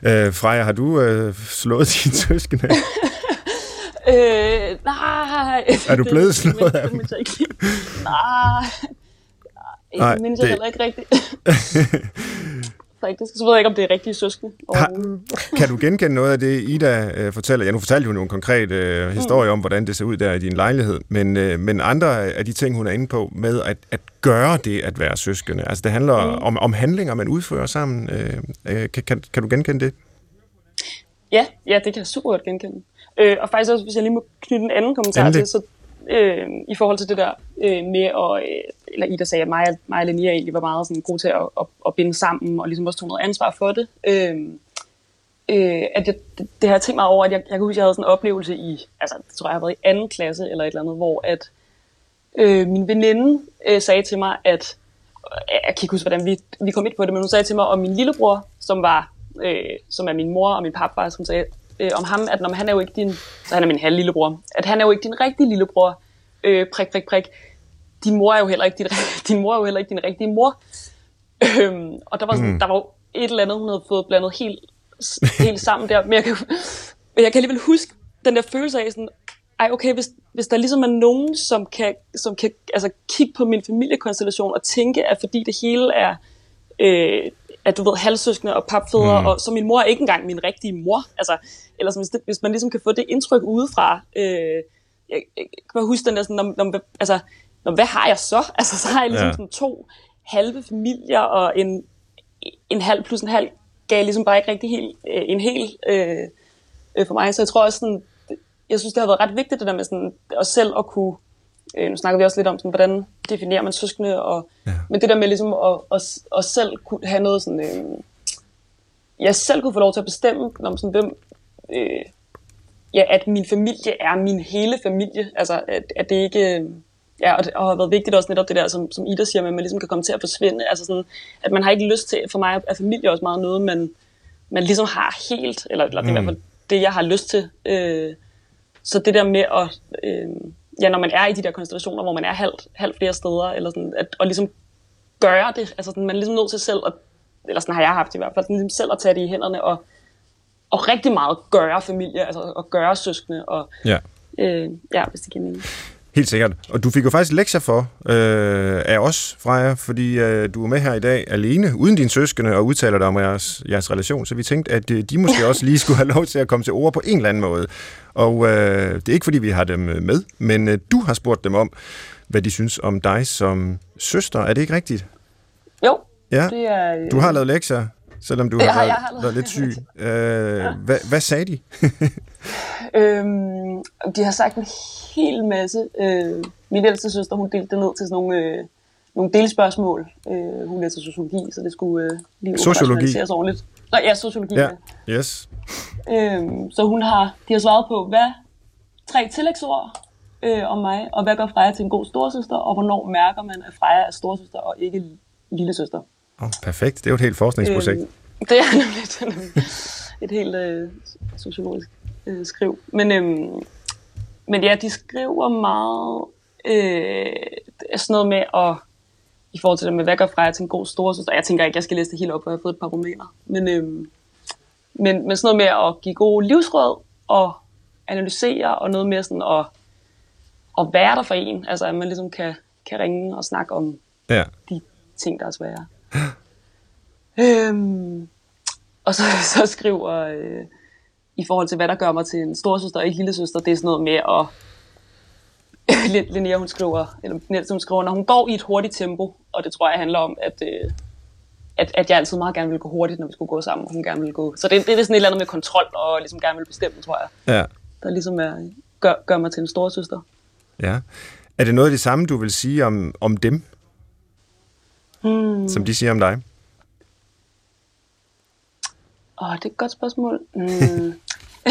Ja. Øh, Freja, har du øh, slået dine søskende? Øh, nej. Er du blevet slået af ikke. Nej. Nej, det mindes jeg det- heller ikke rigtigt. [LAUGHS] Faktisk. Så ved jeg ikke, om det er rigtige søskende. Har-. Kan du genkende noget af det, Ida øh, fortæller? Ja, nu fortalte hun jo en konkret øh, historie om, hvordan det ser ud der i din lejlighed, men, øh, men andre af de ting, hun er inde på med at, at gøre det at være søskende, altså det handler mm. om, om handlinger, man udfører sammen. Øh, øh, kan, kan, kan du genkende det? Ja, ja, det kan jeg super godt genkende. Øh, og faktisk også, hvis jeg lige må knytte en anden kommentar Endelig. til, så øh, i forhold til det der øh, med, at, øh, eller Ida sagde, at mig, mig og Linnea egentlig var meget sådan, gode til at, at, at binde sammen, og ligesom også tog noget ansvar for det. Øh, øh, at jeg, det, det har jeg tænkt mig over, at jeg, jeg kan huske, at jeg havde sådan en oplevelse i, altså det tror jeg, jeg har været i anden klasse eller et eller andet, hvor at øh, min veninde øh, sagde til mig, at jeg kan ikke huske, hvordan vi, vi kom ind på det, men hun sagde til mig om min lillebror, som var, øh, som er min mor og min papfar, som sagde øh, om ham, at når han er jo ikke din, så han er min halv lillebror, at han er jo ikke din rigtige lillebror, øh, prik, prik, prik. Din mor er jo heller ikke din, [LAUGHS] din mor er jo heller ikke din rigtige mor. Øhm, og der var, sådan, mm. der var jo et eller andet, hun havde fået blandet helt, helt sammen der. Men jeg kan, men jeg kan alligevel huske den der følelse af sådan, ej okay, hvis, hvis der ligesom er nogen, som kan, som kan altså, kigge på min familiekonstellation og tænke, at fordi det hele er, øh, at du ved, halvsøskende og papfædre, mm. og så min mor er ikke engang min rigtige mor. Altså, eller sådan, hvis, det, hvis man ligesom kan få det indtryk udefra. Øh, jeg, jeg kan bare huske den der sådan, når, når, altså, når, hvad har jeg så? [LAUGHS] Altså, så har jeg ligesom Ja. sådan to halve familier, og en, en halv plus en halv gav ligesom bare ikke rigtig helt, øh, en hel øh, øh, for mig. Så jeg tror også sådan, jeg synes, det har været ret vigtigt det der med sådan, at selv at kunne, øh, nu snakker vi også lidt om, sådan, hvordan definerer man søskende, og, ja. men det der med ligesom at, at, at selv kunne have noget sådan, øh, jeg selv kunne få lov til at bestemme, om sådan, hvem, øh, ja, at min familie er min hele familie, altså at, at det ikke, ja, og det og har været vigtigt også netop det der, som, som Ida siger, med, at man ligesom kan komme til at forsvinde, altså sådan, at man har ikke lyst til, for mig er familie også meget noget, man, man ligesom har helt, eller, eller det er i hvert fald det, jeg har lyst til. Øh, så det der med at, øh, ja, når man er i de der konstellationer, hvor man er halvt, halvt flere steder, eller sådan, at, og ligesom gøre det, altså sådan, man er ligesom nødt til selv, at, eller sådan har jeg haft i hvert fald, ligesom selv at tage det i hænderne, og, og rigtig meget gøre familie, altså at gøre søskende, og Ja. øh, ja, hvis det giver mening. Helt sikkert. Og du fik jo faktisk lektier for øh, af os, Freja, fordi øh, du er med her i dag alene, uden dine søskende, og udtaler dig om jeres, jeres relation. Så vi tænkte, at øh, de måske [LAUGHS] også lige skulle have lov til at komme til ord på en eller anden måde. Og øh, det er ikke, fordi vi har dem øh, med, men øh, du har spurgt dem om, hvad de synes om dig som søster. Er det ikke rigtigt? Jo, Ja. det er... øh, Du har lavet lektier, selvom du Ja, har, jeg været, har været lidt syg. Øh, hvad, hvad sagde de? [LAUGHS] Øhm, de har sagt en hel masse. Øh, min ældste søster, hun delte det ned til sådan nogle, øh, nogle delspørgsmål. Øh, hun læser sociologi, så det skulle øh, lige Sociologi? ordentligt. Nå, ja, sociologi. Ja, Ja. yes. Øhm, så hun har, de har svaret på, hvad tre tillægsord øh, om mig, og hvad gør Freja til en god storsøster, og hvornår mærker man, at Freja er storsøster og ikke lille søster. Oh, perfekt. Det er jo et helt forskningsprojekt. Øhm, det er nemlig, et helt øh, sociologisk øh, skriv. Men, øhm, men ja, de skriver meget øh, sådan noget med at i forhold til det med, hvad gør Freja til en god storesøster. Jeg tænker ikke, jeg skal læse det helt op, for jeg har fået et par romaner. Men, øhm, men, men sådan noget med at give gode livsråd og analysere, og noget med sådan at, at være der for en. Altså, at man ligesom kan, kan ringe og snakke om Ja. de ting, der er svære. Øhm, og så, [LAUGHS] så skriver, øh, i forhold til, hvad der gør mig til en storsøster og ikke lillesøster, det er sådan noget med at... [LAUGHS] Lin- Linnea, hun skriver, eller Niels, hun skriver, når hun går i et hurtigt tempo, og det tror jeg handler om, at, øh, at, at jeg altid meget gerne ville gå hurtigt, når vi skulle gå sammen, og hun gerne ville gå. Så det, det er sådan et eller andet med kontrol, og ligesom gerne vil bestemme, tror jeg. Ja. Der ligesom er, gør, gør mig til en stor søster. Ja. Er det noget af det samme, du vil sige om, om dem, Hmm. som de siger om dig? Åh, det er et godt spørgsmål. Mm.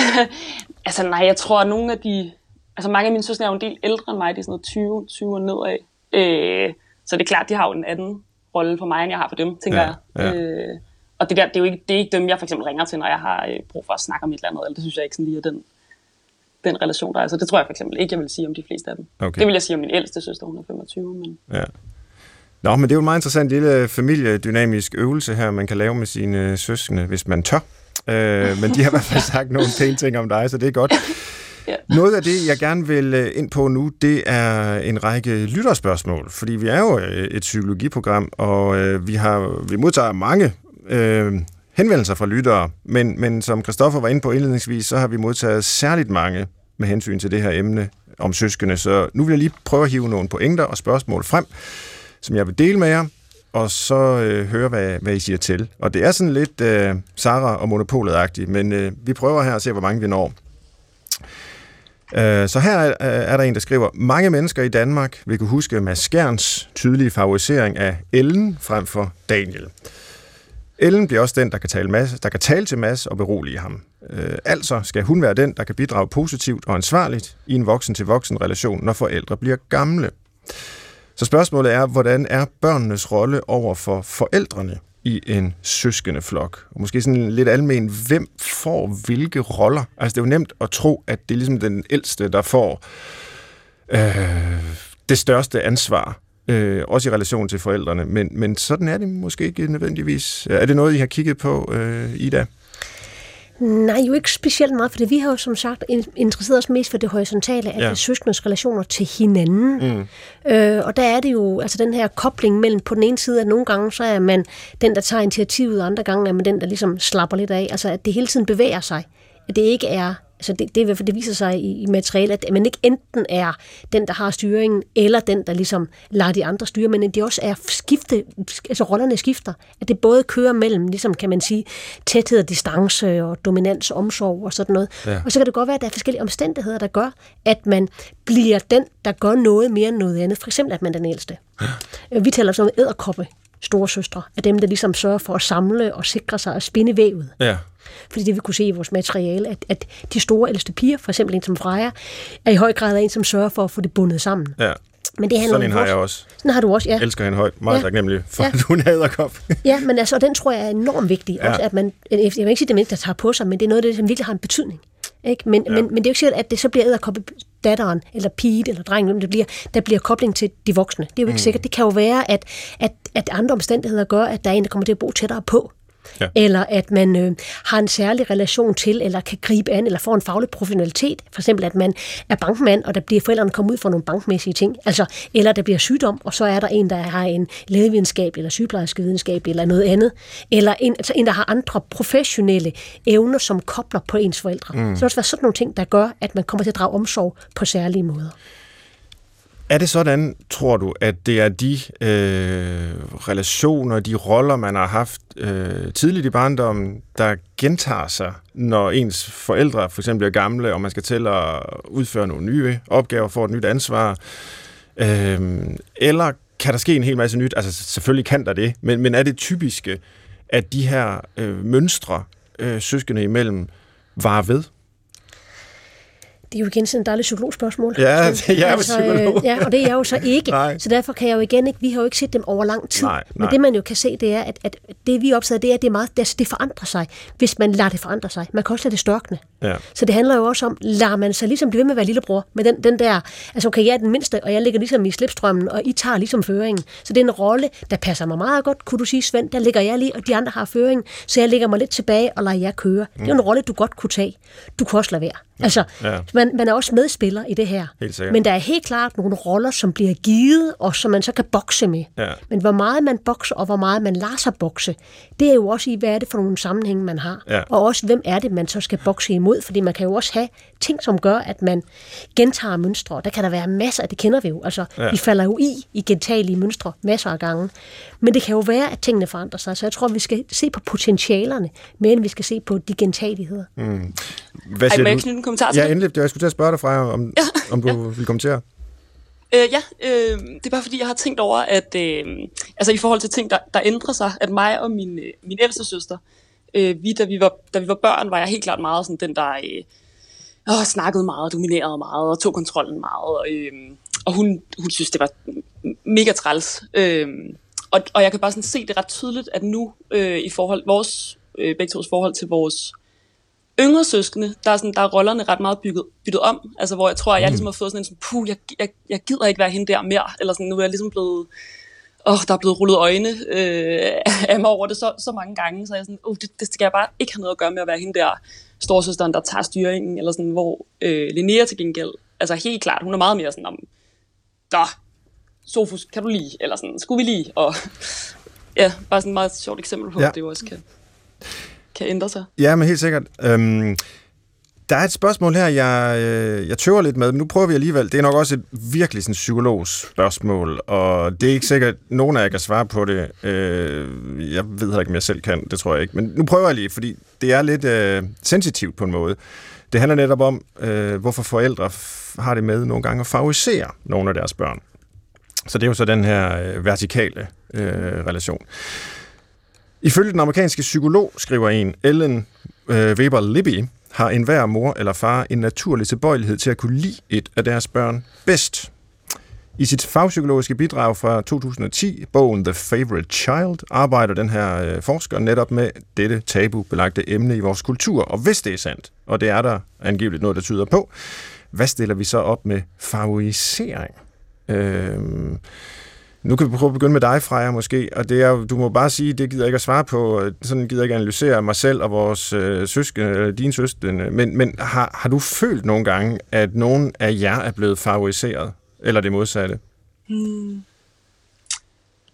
[LAUGHS] altså nej, jeg tror, at nogle af de... Altså mange af mine søstre er jo en del ældre end mig. De er sådan noget 20, 20 og nedad. Øh, så det er klart, de har jo en anden rolle for mig, end jeg har for dem, tænker Ja, jeg. ja. Øh, og det, der, det, er jo ikke, det er ikke dem, jeg for eksempel ringer til, når jeg har øh, brug for at snakke om et eller andet. Eller det synes jeg ikke sådan lige er den, den relation, der er. Så det tror jeg for eksempel ikke, jeg vil sige om de fleste af dem. Okay. Det vil jeg sige om min ældste søster, hun er 25. Men... Ja. Nå, men det er jo en meget interessant lille familiedynamisk øvelse her, man kan lave med sine søskende, hvis man tør. Øh, men de har i hvert fald sagt nogle pæne ting om dig, så det er godt. [LAUGHS] Ja. Noget af det, jeg gerne vil øh, ind på nu, det er en række lytterspørgsmål, fordi vi er jo øh, et psykologiprogram, og øh, vi har vi modtager mange øh, henvendelser fra lyttere, men, men som Christoffer var inde på indledningsvis, så har vi modtaget særligt mange med hensyn til det her emne om søskende, så nu vil jeg lige prøve at hive nogle pointer og spørgsmål frem, som jeg vil dele med jer, og så øh, høre, hvad, hvad I siger til. Og det er sådan lidt øh, Sara og Monopolet-agtigt, men øh, vi prøver her at se, hvor mange vi når. Øh, Så her er, øh, er der en, der skriver, mange mennesker i Danmark vil kunne huske Mads Skjerns tydelige favorisering af Ellen frem for Daniel. Ellen bliver også den, der kan tale, Mads, der kan tale til Mads og berolige ham. Øh, altså skal hun være den, der kan bidrage positivt og ansvarligt i en voksen-til-voksen relation, når forældre bliver gamle. Så spørgsmålet er, hvordan er børnenes rolle over for forældrene i en søskende flok? Og måske sådan lidt almen, hvem får hvilke roller? Altså det er jo nemt at tro, at det er ligesom den ældste, der får øh, det største ansvar, øh, også i relation til forældrene. Men, men sådan er det måske ikke nødvendigvis. Er det noget, I har kigget på, øh, Ida? Nej, jo ikke specielt meget, for vi har jo som sagt in- interesseret os mest for det horisontale, Ja. altså søskendes relationer til hinanden. Mm. Øh, og der er det jo altså den her kobling mellem på den ene side, at nogle gange så er man den, der tager initiativet, og andre gange er man den, der ligesom slapper lidt af. Altså at det hele tiden bevæger sig. At det ikke er Altså det, det, er i hvert fald- det viser sig i, i materialet, at man ikke enten er den, der har styringen, eller den, der ligesom lader de andre styre, men at de også er skifte, altså rollerne skifter. At det både kører mellem, ligesom kan man sige, tæthed og distance og dominans og omsorg og sådan noget. Ja. Og så kan det godt være, at der er forskellige omstændigheder, der gør, at man bliver den, der gør noget mere end noget andet. For eksempel, at man er den ældste. Vi taler så om æderkoppe, store søstre, af dem, der ligesom sørger for at samle og sikre sig og spinde vævet. Ja. Fordi det vi kunne se i vores materiale, at, at de store ældste piger, for eksempel en som Freja, er i høj grad en, som sørger for at få det bundet sammen. ja. Men det handler Sådan en har jeg vores- også. Sådan har du også, ja. Jeg elsker hende højt. Meget Ja. taknemmelig for, Ja. at hun er æderkop. [LAUGHS] Ja, men altså, og den tror jeg er enormt vigtig. Ja. Ja. Også, at man, jeg vil ikke sige, det er mennesker, der tager på sig, men det er noget af det, som virkelig har en betydning. Ikke? Men, ja. men, men det er jo ikke sikkert, at det så bliver æderkoppe datteren, eller pigen, eller drengen, hvem det bliver, der bliver kobling til de voksne. Det er jo ikke mm. sikkert. Det kan jo være, at, at, at andre omstændigheder gør, at der er en, der kommer til at bo tættere på. Ja. Eller at man øh, har en særlig relation til, eller kan gribe an, eller får en faglig professionalitet. For eksempel, at man er bankmand, og der bliver forældrene kommet ud for nogle bankmæssige ting. Altså, eller der bliver sygdom, og så er der en, der har en lægevidenskab, eller sygeplejerske videnskab, eller noget andet. Eller en, altså en, der har andre professionelle evner, som kobler på ens forældre. Mm. Så det også være sådan nogle ting, der gør, at man kommer til at drage omsorg på særlige måder. Er det sådan, tror du, at det er de øh, relationer, de roller, man har haft øh, tidligt i barndommen, der gentager sig, når ens forældre for eksempel er gamle, og man skal til at udføre nogle nye opgaver, får et nyt ansvar? Øh, eller kan der ske en hel masse nyt? Altså selvfølgelig kan der det, men, men er det typiske, at de her øh, mønstre, øh, søskende imellem, var ved? Det er jo igen sådan et dejligt psykologspørgsmål. Ja, Så, jeg er jo psykolog. Øh, ja, og det er jeg jo så ikke. Nej. Så derfor kan jeg jo igen ikke, vi har jo ikke set dem over lang tid. Nej, Men nej. det man jo kan se, det er, at, at det vi af, det er, at det, er meget, det, det forandrer sig, hvis man lader det forandre sig. Man kan også lade det størkne. Ja. Så det handler jo også om, lader man sig ligesom blive ved med at være lillebror, med den, den der, altså okay, jeg er den mindste, og jeg ligger ligesom i slipstrømmen, og I tager ligesom føringen. Så det er en rolle, der passer mig meget godt, kunne du sige, Svend, der ligger jeg lige, og de andre har føringen, så jeg ligger mig lidt tilbage og lader jer køre. Det er en rolle, du godt kunne tage. Du kunne også lade være. Altså, Ja. man, man er også medspiller i det her. Helt sikkert. Men der er helt klart nogle roller, som bliver givet, og som man så kan bokse med. Ja. Men hvor meget man bokser, og hvor meget man lader sig bokse, det er jo også i, hvad er det for nogle sammenhænge, man har. Ja. Og også, hvem er det, man så skal bokse imod. Imod, fordi man kan jo også have ting, som gør, at man gentager mønstre. Der kan der være masser af, det kender vi jo. Altså, ja. vi falder jo i i gentagelige mønstre masser af gange. Men det kan jo være, at tingene forandrer sig, så jeg tror, vi skal se på potentialerne, men vi skal se på de gentageligheder. Mm. Hvad siger Ej, du? en kommentar til Ja, endelig. Jeg skulle til at spørge dig, Freja, om, ja. om du ja. vil kommentere. Øh, ja, øh, det er bare fordi, jeg har tænkt over, at øh, altså i forhold til ting, der, der ændrer sig, at mig og min, øh, min ældste søster, øh, vi, da, vi var, da vi var børn, var jeg helt klart meget sådan den, der øh, åh, snakkede meget, dominerede meget og tog kontrollen meget. Og, øh, og hun, hun synes, det var mega træls. Øh, og, og jeg kan bare sådan se det ret tydeligt, at nu øh, i forhold, vores, øh, begge tos forhold til vores yngre søskende, der er, sådan, der er rollerne ret meget bygget, byttet om. Altså, hvor jeg tror, at jeg mm. ligesom har fået sådan en sådan, puh, jeg, jeg, jeg gider ikke være hende der mere. Eller sådan, nu er jeg ligesom blevet, åh, der er blevet rullet øjne øh, af mig over det så, så mange gange. Så jeg sådan, oh, det, det skal jeg bare ikke have noget at gøre med at være hende der storsøsteren, der tager styringen. Eller sådan, hvor øh, Linnea til gengæld, altså helt klart, hun er meget mere sådan om, da, Sofus, kan du lige? Eller sådan, skulle vi lige? Og ja, bare sådan et meget sjovt eksempel på, ja. at det jo også kan kan ændre sig. Ja, men helt sikkert. Øhm, der er et spørgsmål her, jeg, øh, jeg tøver lidt med, men nu prøver vi alligevel. Det er nok også et virkelig sådan psykologisk spørgsmål, og det er ikke sikkert, at nogen af jer kan svare på det. Øh, jeg ved ikke, om jeg selv kan, det tror jeg ikke. Men nu prøver jeg lige, fordi det er lidt øh, sensitivt på en måde. Det handler netop om, øh, hvorfor forældre har det med nogle gange at favorisere nogle af deres børn. Så det er jo så den her øh, vertikale øh, relation. Ifølge den amerikanske psykolog, skriver en, Ellen øh, Weber Libby, har enhver mor eller far en naturlig tilbøjelighed til at kunne lide et af deres børn bedst. I sit fagpsykologiske bidrag fra 2010, bogen The Favorite Child, arbejder den her øh, forsker netop med dette tabubelagte emne i vores kultur. Og hvis det er sandt, og det er der angiveligt noget, der tyder på, hvad stiller vi så op med favorisering? Øh, nu kan vi prøve at begynde med dig, Freja, måske, og det er, du må bare sige, det gider jeg ikke at svare på, sådan gider jeg ikke analysere mig selv og vores øh, søskende, eller dine søskende, men, men har, har du følt nogle gange, at nogen af jer er blevet favoriseret, eller det modsatte? Hmm.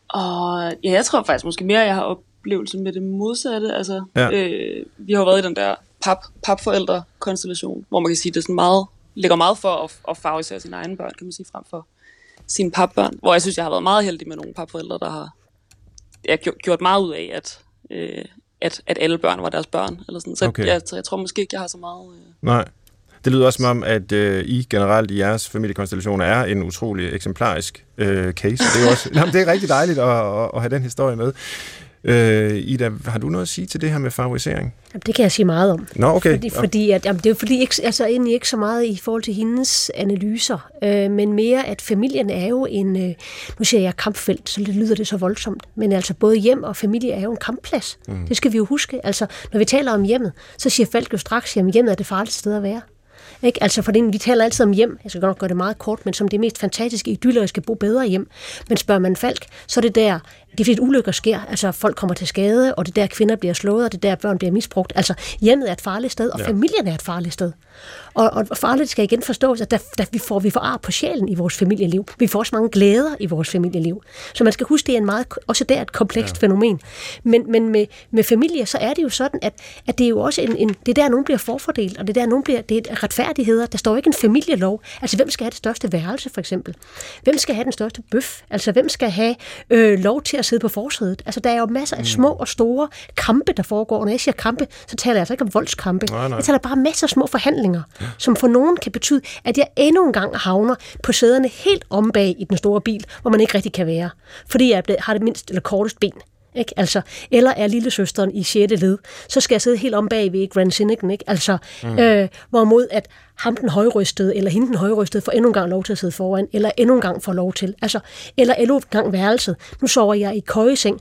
Og ja, jeg tror faktisk måske mere, at jeg har oplevelse med det modsatte. Altså, ja. øh, vi har været i den der pap, papforældre-konstellation, hvor man kan sige, at det er sådan meget, ligger meget for at, at favorisere sine egne børn, kan man sige, frem for sine papbørn, hvor jeg synes, jeg har været meget heldig med nogle papforældre, der har jeg gjort meget ud af, at, øh, at, at alle børn var deres børn. Eller sådan. Så okay. jeg, jeg, jeg tror måske ikke, jeg har så meget... Øh... Nej. Det lyder også som om, at øh, I generelt i jeres familiekonstellationer er en utrolig eksemplarisk øh, case. Det er, også, [LAUGHS] jamen, det er rigtig dejligt at, at, at have den historie med. Øh, Ida, har du noget at sige til det her med favorisering? Jamen, det kan jeg sige meget om. Nå, okay. Fordi, fordi at, jamen, det er fordi ikke, altså, egentlig ikke så meget i forhold til hendes analyser, øh, men mere, at familien er jo en, øh, nu siger jeg kampfelt, så det lyder det så voldsomt, men altså både hjem og familie er jo en kampplads. Mm. Det skal vi jo huske. Altså, når vi taler om hjemmet, så siger Falk jo straks, at hjemmet er det farligste sted at være. Ikke? Altså, for det, vi taler altid om hjem, jeg skal godt gøre det meget kort, men som det mest fantastiske idyller, skal bo bedre hjem. Men spørger man Falk, så er det der, de fleste ulykker sker, altså folk kommer til skade, og det der kvinder bliver slået, og det der børn bliver misbrugt. Altså hjemmet er et farligt sted, og ja. familien er et farligt sted. Og, og farligt skal igen forstås, at der, der vi får vi får ar på sjælen i vores familieliv. Vi får også mange glæder i vores familieliv. Så man skal huske, det er en meget, også der et komplekst ja. fænomen. Men, men med, med familie, så er det jo sådan, at, at det er jo også en, en, det er der, nogen bliver forfordelt, og det er der, nogen bliver, det er retfærdigheder. Der står ikke en familielov. Altså, hvem skal have det største værelse, for eksempel? Hvem skal have den største bøf? Altså, hvem skal have øh, lov til at sidde på forsædet? Altså, der er jo masser af mm. små og store kampe, der foregår. Når jeg siger kampe, så taler jeg altså ikke om voldskampe. Nej, nej. Jeg taler bare masser af små forhandlinger, ja. som for nogen kan betyde, at jeg endnu en gang havner på sæderne helt om bag i den store bil, hvor man ikke rigtig kan være. Fordi jeg har det mindst eller kortest ben. Ikke? Altså, eller er lille søsteren i 6. led, så skal jeg sidde helt om bag ved Grand Cynic, ikke? Altså, mm. øh, hvorimod at ham den højrystede, eller hende den højrystede, får endnu en gang lov til at sidde foran, eller endnu en gang får lov til. Altså, eller endnu en gang værelset. Nu sover jeg i køjeseng,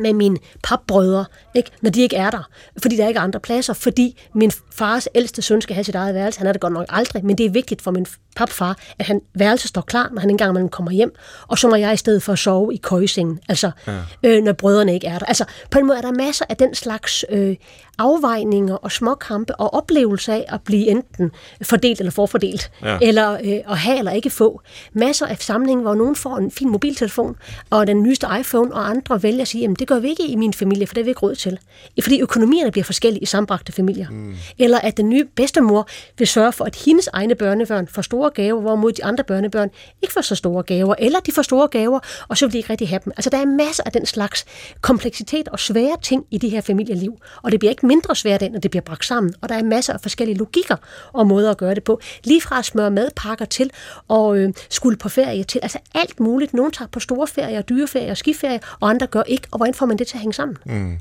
med mine papbrødre, ikke? når de ikke er der, fordi der ikke er andre pladser, fordi min fars ældste søn skal have sit eget værelse. Han er det godt nok aldrig, men det er vigtigt for min papfar, at han værelse står klar, når han engang man kommer hjem, og så må jeg i stedet for at sove i køjesengen, altså ja. øh, når brødrene ikke er der. Altså på en måde er der masser af den slags øh, afvejninger og småkampe og oplevelser af at blive enten fordelt eller forfordelt, ja. eller øh, at have eller ikke få. Masser af sammenhænge, hvor nogen får en fin mobiltelefon og den nyeste iPhone, og andre vælger at sige, jamen det gør vi ikke i min familie, for det er vi ikke råd til. Fordi økonomierne bliver forskellige i sambragte familier. Mm. Eller at den nye bedstemor vil sørge for, at hendes egne børnebørn får store gaver, hvorimod de andre børnebørn ikke får så store gaver, eller de får store gaver, og så vil de ikke rigtig have dem. Altså der er masser af den slags kompleksitet og svære ting i det her familieliv, og det bliver ikke mindre svært, når det bliver bragt sammen, og der er masser af forskellige logikker og måder at gøre det på. Lige fra at smøre madpakker til og øh, skulle på ferie til, altså alt muligt. Nogle tager på store ferier, dyreferier og skiferier, og andre gør ikke, og hvordan får man det til at hænge sammen? Mm.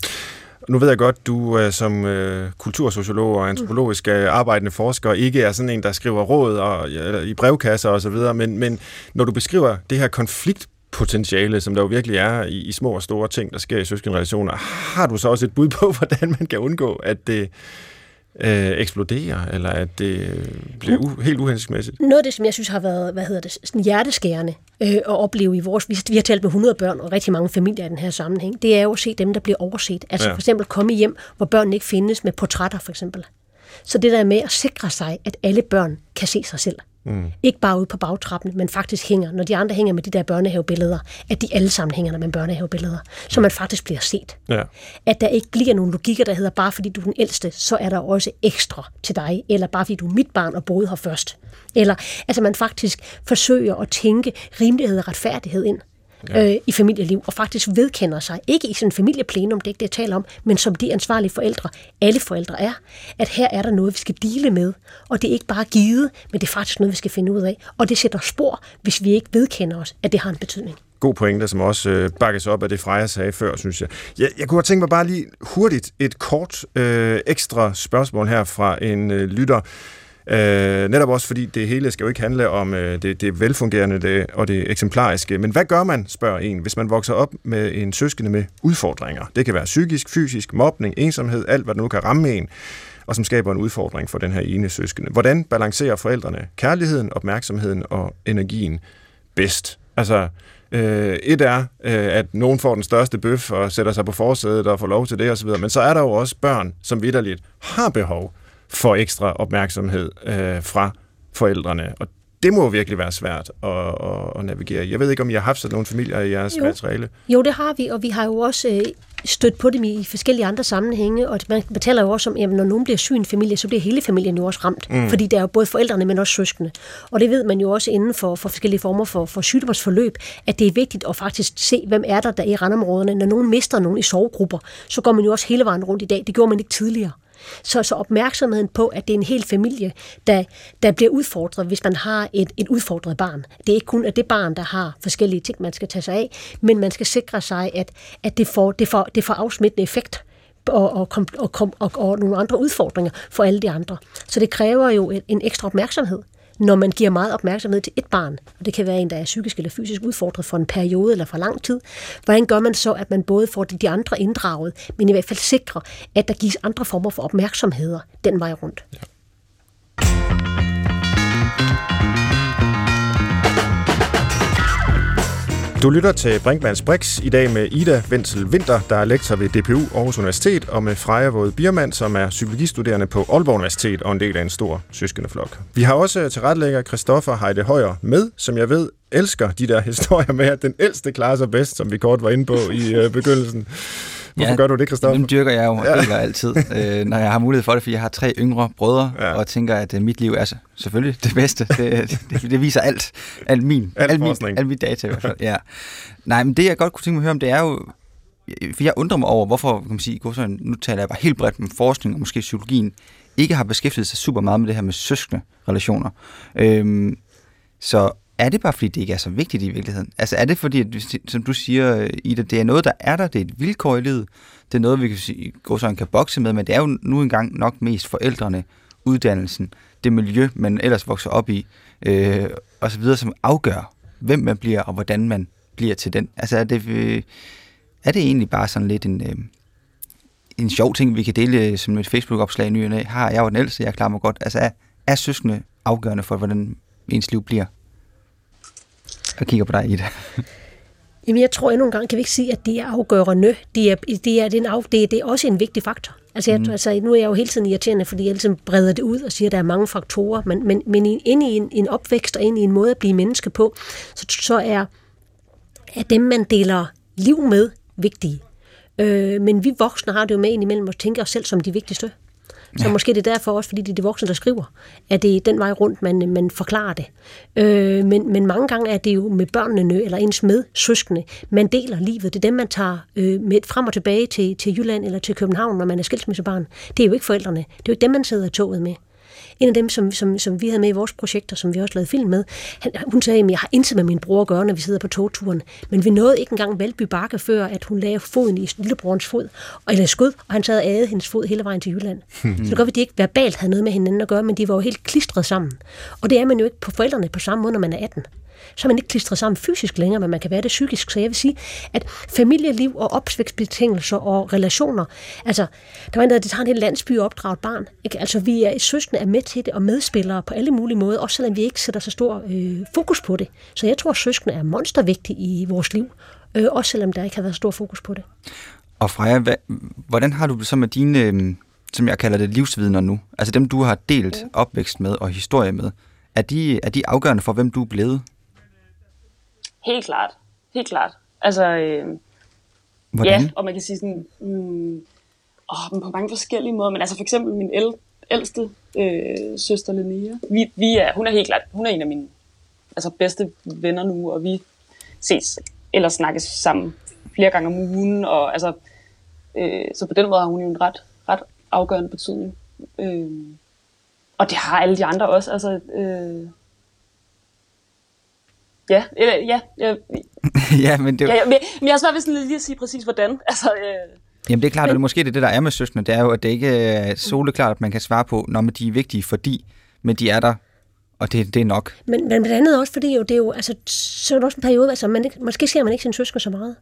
Nu ved jeg godt, du øh, som øh, kultursociolog og antropologisk øh, arbejdende forsker ikke er sådan en, der skriver råd og, øh, i brevkasser osv., men, men når du beskriver det her konflikt potentiale, som der jo virkelig er i, i små og store ting, der sker i søskenrelationer, har du så også et bud på, [LAUGHS] hvordan man kan undgå, at det øh, eksploderer, eller at det bliver u- helt uhensigtsmæssigt? Noget af det, som jeg synes har været hvad hedder det, sådan hjerteskærende øh, at opleve i vores... Vi har talt med 100 børn og rigtig mange familier i den her sammenhæng. Det er jo at se dem, der bliver overset. Altså ja. for eksempel komme hjem, hvor børnene ikke findes med portrætter for eksempel. Så det der med at sikre sig, at alle børn kan se sig selv. Mm. Ikke bare ude på bagtrappen, men faktisk hænger, når de andre hænger med de der børnehavebilleder, at de alle sammen hænger med børnehavebilleder, så man faktisk bliver set. Ja. At der ikke bliver nogen logikker, der hedder, bare fordi du er den ældste, så er der også ekstra til dig, eller bare fordi du er mit barn og boede her først. Eller altså man faktisk forsøger at tænke rimelighed og retfærdighed ind ja. øh, i familieliv, og faktisk vedkender sig, ikke i sådan en familieplenum, det er ikke det, jeg taler om, men som de ansvarlige forældre, alle forældre er, at her er der noget, vi skal dele med, og det er ikke bare givet, men det er faktisk noget, vi skal finde ud af, og det sætter spor, hvis vi ikke vedkender os, at det har en betydning god pointe, som også øh, bakkes op af det Freja sagde før, synes jeg. jeg. Jeg kunne have tænkt mig bare lige hurtigt et kort øh, ekstra spørgsmål her fra en øh, lytter. Øh, netop også fordi det hele skal jo ikke handle om øh, det, det velfungerende det, og det eksemplariske. Men hvad gør man, spørger en, hvis man vokser op med en søskende med udfordringer? Det kan være psykisk, fysisk, mobning, ensomhed, alt hvad der nu kan ramme en og som skaber en udfordring for den her ene søskende. Hvordan balancerer forældrene kærligheden, opmærksomheden og energien bedst? Altså, øh, et er, øh, at nogen får den største bøf og sætter sig på forsædet og får lov til det osv., men så er der jo også børn, som vidderligt har behov for ekstra opmærksomhed øh, fra forældrene. Og det må virkelig være svært at, at, at navigere Jeg ved ikke, om I har haft sådan nogle familier i jeres jo. materiale? Jo, det har vi, og vi har jo også øh, stødt på dem i forskellige andre sammenhænge, og man betaler jo også om, at når nogen bliver syg i en familie, så bliver hele familien jo også ramt, mm. fordi der er jo både forældrene, men også søskende. Og det ved man jo også inden for, for forskellige former for, for sygdomsforløb, at det er vigtigt at faktisk se, hvem er der der i randområderne. Når nogen mister nogen i sovegrupper, så går man jo også hele vejen rundt i dag. Det gjorde man ikke tidligere. Så, så opmærksomheden på, at det er en hel familie, der, der bliver udfordret, hvis man har et, et udfordret barn. Det er ikke kun at det barn, der har forskellige ting, man skal tage sig af, men man skal sikre sig, at, at det, får, det, får, det får afsmittende effekt og, og, og, og, og, og nogle andre udfordringer for alle de andre. Så det kræver jo en, en ekstra opmærksomhed når man giver meget opmærksomhed til et barn, og det kan være en, der er psykisk eller fysisk udfordret for en periode eller for lang tid, hvordan gør man så, at man både får de andre inddraget, men i hvert fald sikrer, at der gives andre former for opmærksomheder den vej rundt? Ja. Du lytter til Brinkmanns Brix i dag med Ida Wenzel Winter, der er lektor ved DPU Aarhus Universitet, og med Freja Våde Biermann, som er psykologistuderende på Aalborg Universitet og en del af en stor søskendeflok. Vi har også tilrettelægger Christoffer Heide Højer med, som jeg ved elsker de der [LAUGHS] historier med, at den ældste klarer sig bedst, som vi kort var inde på i øh, begyndelsen. Hvorfor ja, gør du det, Christoffer? Dem dyrker jeg jo ja. altid, [LAUGHS] øh, når jeg har mulighed for det, fordi jeg har tre yngre brødre, ja. og tænker, at øh, mit liv er selvfølgelig det bedste. Det, det, det viser alt, alt min, alt, alt, min, alt mit data i hvert fald. Ja. Nej, men det jeg godt kunne tænke mig at høre om, det er jo, for jeg undrer mig over, hvorfor, kan man sige, sådan, nu taler jeg bare helt bredt med forskning og måske psykologien, ikke har beskæftiget sig super meget med det her med søskende relationer. Øhm, så er det bare fordi, det ikke er så vigtigt i virkeligheden? Altså er det fordi, at, som du siger, øh, Ida, det er noget, der er der, det er et vilkår i livet, det er noget, vi kan sige, gå sådan kan bokse med, men det er jo nu engang nok mest forældrene, uddannelsen, det miljø, man ellers vokser op i, øh, og så videre, som afgør, hvem man bliver, og hvordan man bliver til den. Altså er det, øh, er det egentlig bare sådan lidt en, øh, en sjov ting, vi kan dele øh, som et Facebook-opslag ny Har jeg jo den ældste, jeg klarer mig godt. Altså er, er søskende afgørende for, hvordan ens liv bliver? Og kigger på dig i det. Jamen, jeg tror endnu en gang, kan vi ikke sige, at det er afgørende. Det er, det er, det er, af, det er, det er også en vigtig faktor. Altså, jeg, mm. altså, nu er jeg jo hele tiden irriterende, fordi jeg ligesom breder det ud og siger, at der er mange faktorer, men, men, men ind i en, en opvækst og ind i en måde at blive menneske på, så, så er, er dem, man deler liv med, vigtige. Øh, men vi voksne har det jo med indimellem at tænke os selv som de vigtigste. Så ja. måske det er derfor også, fordi det er de voksne, der skriver, at det er den vej rundt, man, man forklarer det. Øh, men, men mange gange er det jo med børnene eller ens med søskende, man deler livet. Det er dem, man tager øh, med frem og tilbage til, til Jylland eller til København, når man er skilsmissebarn. Det er jo ikke forældrene. Det er jo dem, man sidder i toget med. En af dem, som, som, som vi havde med i vores projekter, som vi også lavede film med, han, hun sagde, at jeg har intet med min bror at gøre, når vi sidder på togturen. Men vi nåede ikke engang Valby Bakke, før at hun lagde foden i lillebrorens fod, og, eller skud, og han sad og æde hendes fod hele vejen til Jylland. [LAUGHS] Så det godt, at de ikke verbalt havde noget med hinanden at gøre, men de var jo helt klistret sammen. Og det er man jo ikke på forældrene på samme måde, når man er 18 så er man ikke klistret sammen fysisk længere, men man kan være det psykisk. Så jeg vil sige, at familieliv og opvækstbetingelser og relationer, altså, der var en, der det tager en hel landsby og opdrage et barn. Ikke? Altså, vi er søskende er med til det, og medspillere på alle mulige måder, også selvom vi ikke sætter så stor øh, fokus på det. Så jeg tror, at søskende er monstervigtige i vores liv, øh, også selvom der ikke har været stor fokus på det. Og Freja, hvad, hvordan har du det så med dine, øh, som jeg kalder det, livsvidner nu? Altså dem, du har delt opvækst med og historie med. Er de, er de afgørende for, hvem du er blevet? Helt klart. Helt klart. Altså, øh, Hvordan? ja, og man kan sige sådan, mm, åh, men på mange forskellige måder, men altså for eksempel min el, ældste øh, søster Linnea, vi, vi er, hun er helt klart, hun er en af mine altså, bedste venner nu, og vi ses eller snakkes sammen flere gange om ugen, og altså, øh, så på den måde har hun jo en ret, ret afgørende betydning. Øh, og det har alle de andre også, altså, øh, Ja, eller, ja. ja, [LAUGHS] ja, men det... Ja, ja, men, men jeg har svært ved sådan lige at sige præcis, hvordan. [LAUGHS] Altså, øh, Jamen det er klart, men... at det måske det, det, der er med søskende, det er jo, at det ikke er soleklart, at man kan svare på, når de er vigtige, fordi, men de er der, og det, det er nok. Men, men blandt andet også, fordi jo, det er jo, altså, så er det også en periode, altså, man ikke, måske ser man ikke sin søskende så meget.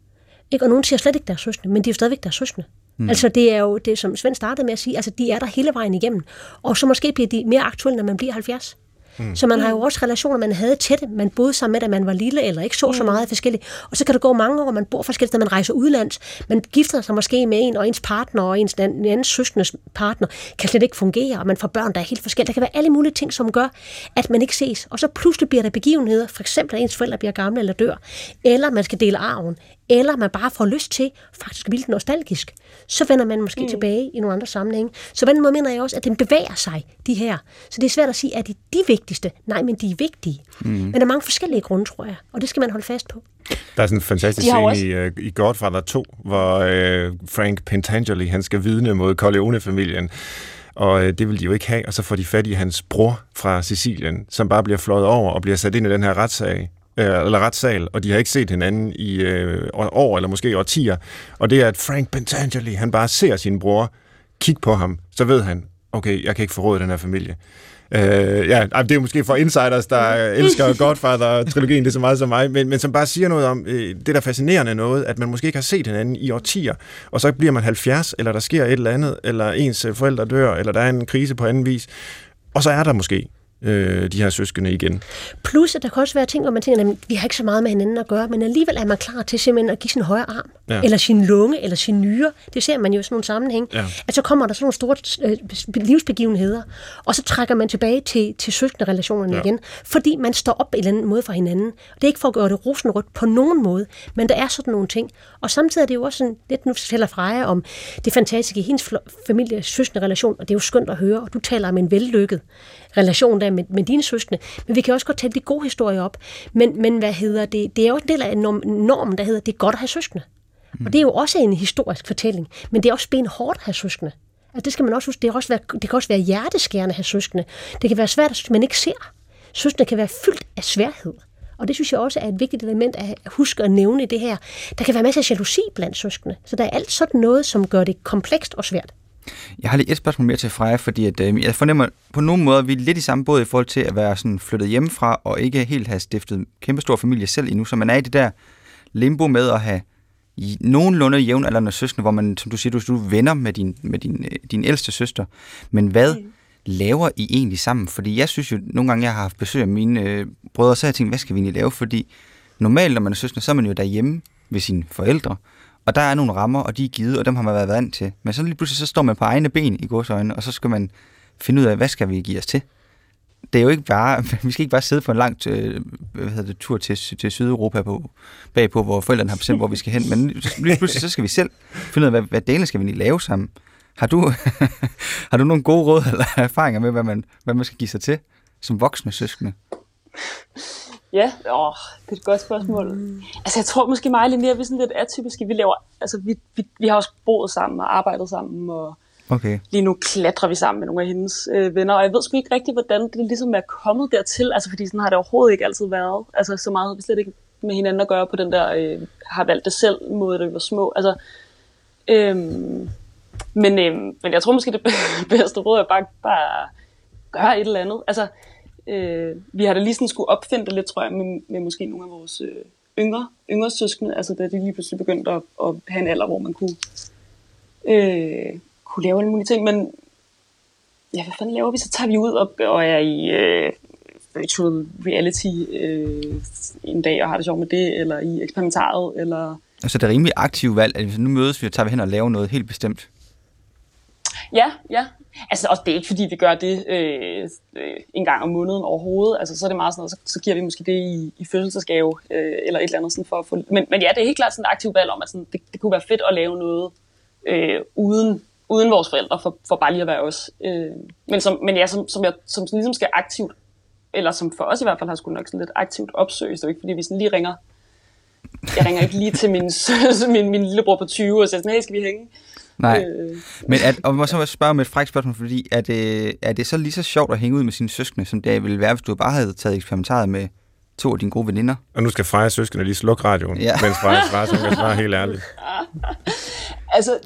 Ikke? Og nogen siger slet ikke deres søskende, men de er jo stadigvæk deres søskende. Mm. Altså det er jo det, som Svend startede med at sige, altså de er der hele vejen igennem. Og så måske bliver de mere aktuelle, når man bliver 70. Mm. Så man har jo også relationer, man havde tætte, man boede sammen med, da man var lille, eller ikke så mm. så meget forskelligt. Og så kan det gå mange år, man bor forskelligt, når man rejser udlands. Man gifter sig måske med en, og ens partner og ens en anden søskendes partner kan slet ikke fungere, og man får børn, der er helt forskellige. Der kan være alle mulige ting, som gør, at man ikke ses. Og så pludselig bliver der begivenheder, for eksempel at ens forældre bliver gamle eller dør, eller man skal dele arven, eller man bare får lyst til, faktisk vildt nostalgisk, så vender man måske mm. tilbage i nogle andre sammenhænge. Så på den måde mener jeg også, at den bevæger sig, de her. Så det er svært at sige, at de de vigtigste? Nej, men de er vigtige. Mm. Men der er mange forskellige grunde, tror jeg, og det skal man holde fast på. Der er sådan en fantastisk scene også... i, uh, i Godfather 2, hvor uh, Frank Pentangeli, han skal vidne mod Corleone-familien, og øh, det vil de jo ikke have, og så får de fat i hans bror fra Sicilien, som bare bliver fløjet over og bliver sat ind i den her retssag, eller retssal, og de har ikke set hinanden i øh, år, eller måske årtier, og det er, at Frank Pentangeli, han bare ser sin bror kigge på ham, så ved han, okay, jeg kan ikke forråde den her familie. Øh, ja, det er måske for insiders, der [LAUGHS] elsker Godfather-trilogien lige så meget som mig, men, men som bare siger noget om øh, det der fascinerende noget, at man måske ikke har set hinanden i årtier, og så bliver man 70, eller der sker et eller andet, eller ens forældre dør, eller der er en krise på anden vis, og så er der måske øh, de her søskende igen. Plus, at der kan også være ting, hvor man tænker, at vi har ikke så meget med hinanden at gøre, men alligevel er man klar til simpelthen at give sin højre arm, ja. eller sin lunge, eller sin nyre. Det ser man jo i sådan nogle sammenhæng. Ja. At så kommer der sådan nogle store øh, livsbegivenheder, og så trækker man tilbage til, til søskende relationerne ja. igen, fordi man står op på en eller anden måde for hinanden. Det er ikke for at gøre det rosenrødt på nogen måde, men der er sådan nogle ting. Og samtidig er det jo også sådan, lidt nu fortæller Freja om det fantastiske i hendes familie søskende relation, og det er jo skønt at høre, og du taler om en vellykket relation der med, med dine søskende. Men vi kan også godt tage de gode historier op. Men, men hvad hedder det? Det er jo en del af normen, der hedder, det er godt at have søskende. Mm. Og det er jo også en historisk fortælling. Men det er også benhårdt at have søskende. Altså, det skal man også huske. Det, er også være, det kan også være hjerteskærende at have søskende. Det kan være svært, at man ikke ser. Søskende kan være fyldt af sværhed. Og det synes jeg også er et vigtigt element at huske at nævne i det her. Der kan være masser af jalousi blandt søskende. Så der er alt sådan noget, som gør det komplekst og svært. Jeg har lige et spørgsmål mere til Freja, fordi at, øh, jeg fornemmer på nogle måder, at vi er lidt i samme båd i forhold til at være sådan flyttet hjemmefra og ikke helt have stiftet kæmpestor familie selv endnu. Så man er i det der limbo med at have nogenlunde jævnaldrende søskende, hvor man, som du siger, du, du venner med din, med din, øh, din ældste søster. Men hvad mm. laver I egentlig sammen? Fordi jeg synes jo, nogle gange jeg har haft besøg af mine øh, brødre, så har jeg tænkt, hvad skal vi egentlig lave? Fordi normalt, når man er søskende, så er man jo derhjemme ved sine forældre. Og der er nogle rammer, og de er givet, og dem har man været vant til. Men så lige pludselig så står man på egne ben i godsøjne, og så skal man finde ud af, hvad skal vi give os til? det er jo ikke bare, [LAUGHS] vi skal ikke bare sidde på en lang øh, hvad hedder det, tur til, til Sydeuropa på, bagpå, hvor forældrene har bestemt, hvor vi skal hen, men lige pludselig så skal vi selv finde ud af, hvad, hvad delen skal vi lige lave sammen. Har du, [LAUGHS] har du nogle gode råd eller erfaringer med, hvad man, hvad man skal give sig til som voksne søskende? Ja, åh, det er et godt spørgsmål. Mm. Altså, jeg tror måske meget lidt mere, at vi sådan lidt atypiske. Vi, laver, altså, vi, vi, vi har også boet sammen og arbejdet sammen, og okay. lige nu klatrer vi sammen med nogle af hendes øh, venner. Og jeg ved sgu ikke rigtigt, hvordan det ligesom er kommet dertil. Altså, fordi sådan har det overhovedet ikke altid været. Altså, så meget har vi slet ikke med hinanden at gøre på den der, øh, har valgt det selv måde, da vi var små. Altså, øhm, men, øhm, men jeg tror måske, det [LAUGHS] bedste råd er bare, bare gøre et eller andet. Altså, øh, vi har da lige sådan skulle opfinde det lidt, tror jeg, med, med måske nogle af vores øh, yngre, yngre søskende, altså da de lige pludselig begyndte at, at have en alder, hvor man kunne, øh, kunne lave alle mulige ting, men ja, hvad fanden laver vi? Så tager vi ud og, og er i øh, virtual reality øh, en dag og har det sjovt med det, eller i eksperimentaret, eller... Altså det er rimelig aktivt valg, at nu mødes vi og tager vi hen og laver noget helt bestemt. Ja, ja. Altså, og det er ikke fordi, vi gør det øh, øh, en gang om måneden overhovedet. Altså, så er det meget sådan noget, så, så giver vi måske det i, i fødselsdagsgave, øh, eller et eller andet sådan for at få... Men, men ja, det er helt klart sådan et aktivt valg om, at sådan, det, det kunne være fedt at lave noget øh, uden, uden vores forældre, for, for bare lige at være os. Øh, men som, men ja, som, som, jeg, som sådan ligesom skal aktivt, eller som for os i hvert fald har skulle nok sådan lidt aktivt opsøges. Det er ikke, fordi vi sådan lige ringer jeg ringer ikke lige til min, [LAUGHS] min, min lillebror på 20 og siger sådan, hey, skal vi hænge? Nej, øh. men at, og må så spørge med et frækt spørgsmål, fordi er det, er det så lige så sjovt at hænge ud med sine søskende, som det ville være, hvis du bare havde taget eksperimentaret med to af dine gode veninder? Og nu skal Freja søskende lige slukke radioen, ja. mens Freja svarer, så jeg svarer helt ærligt. [LAUGHS] altså,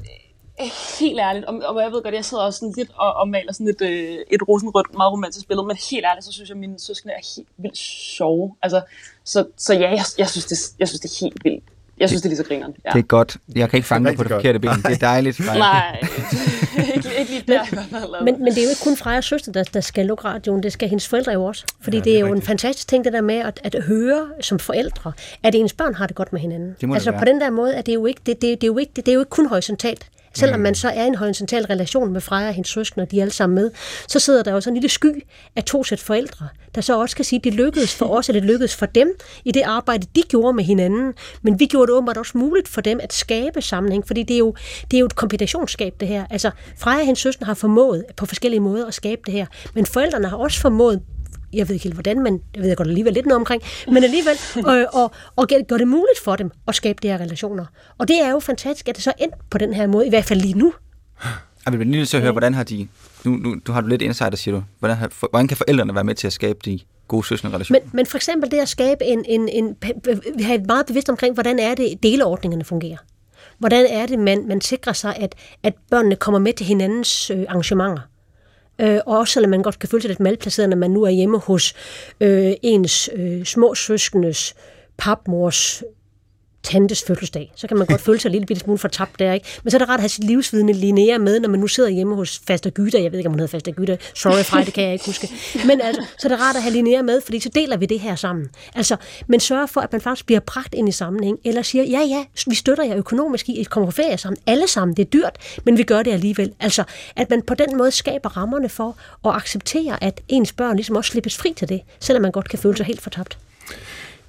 helt ærligt, og, og jeg ved godt, jeg sidder også sådan lidt og, og maler sådan et, øh, et rosenrødt, meget romantisk billede, men helt ærligt, så synes jeg, at mine søskende er helt vildt sjove. Altså, så, så ja, jeg, jeg, synes, det, jeg synes, det er helt vildt jeg synes, det er lige så grineren. Ja. Det er godt. Jeg kan ikke fange dig på det forkerte ben. Det er dejligt. [LAUGHS] Nej, [LAUGHS] ikke, ikke lige der. Men, men det er jo ikke kun Frejas søster, der, der skal lukke radioen. Det skal hendes forældre jo også. Fordi ja, det, det er, er jo rigtigt. en fantastisk ting, det der med at, at høre som forældre, at ens børn har det godt med hinanden. Det altså det på den der måde er det jo ikke, det, det, det er jo ikke, det, det er jo ikke kun horisontalt. Selvom man så er i en horisontal relation med Freja og hendes søskende, og de er alle sammen med, så sidder der jo sådan en lille sky af to sæt forældre, der så også kan sige, at det lykkedes for os, eller det lykkedes for dem i det arbejde, de gjorde med hinanden. Men vi gjorde det åbenbart også muligt for dem at skabe sammenhæng, fordi det er jo, det er jo et kombinationsskab, det her. Altså, Freja og hendes søskende har formået på forskellige måder at skabe det her, men forældrene har også formået jeg ved ikke helt hvordan, men jeg ved jeg godt alligevel lidt noget omkring, men alligevel, [LAUGHS] og, og, og gør det muligt for dem at skabe de her relationer. Og det er jo fantastisk, at det så endt på den her måde, i hvert fald lige nu. Jeg vil lige nødt til at høre, hvordan har de, nu, nu du har du lidt insider, siger du, hvordan, har, hvordan kan forældrene være med til at skabe de gode søskende relationer? Men, men for eksempel det at skabe en, en, en, vi har meget bevidst omkring, hvordan er det, deleordningerne fungerer. Hvordan er det, man, man sikrer sig, at, at børnene kommer med til hinandens øh, arrangementer. Øh, også selvom man godt kan føle sig lidt malplaceret, når man nu er hjemme hos øh, ens øh, små søskendes papmors tantes fødselsdag. Så kan man godt føle sig lidt bitte smule fortabt der, ikke? Men så er det rart at have sit livsvidende Linnea med, når man nu sidder hjemme hos Faster Gyda. Jeg ved ikke, om hun hedder Faster Gyda. Sorry, Frej, det kan jeg ikke huske. Men altså, så er det rart at have Linnea med, fordi så deler vi det her sammen. Altså, men sørg for, at man faktisk bliver bragt ind i sammenhæng, eller siger, ja, ja, vi støtter jer økonomisk i, at I kommer på ferie sammen. Alle sammen, det er dyrt, men vi gør det alligevel. Altså, at man på den måde skaber rammerne for at acceptere, at ens børn ligesom også slippes fri til det, selvom man godt kan føle sig helt fortabt.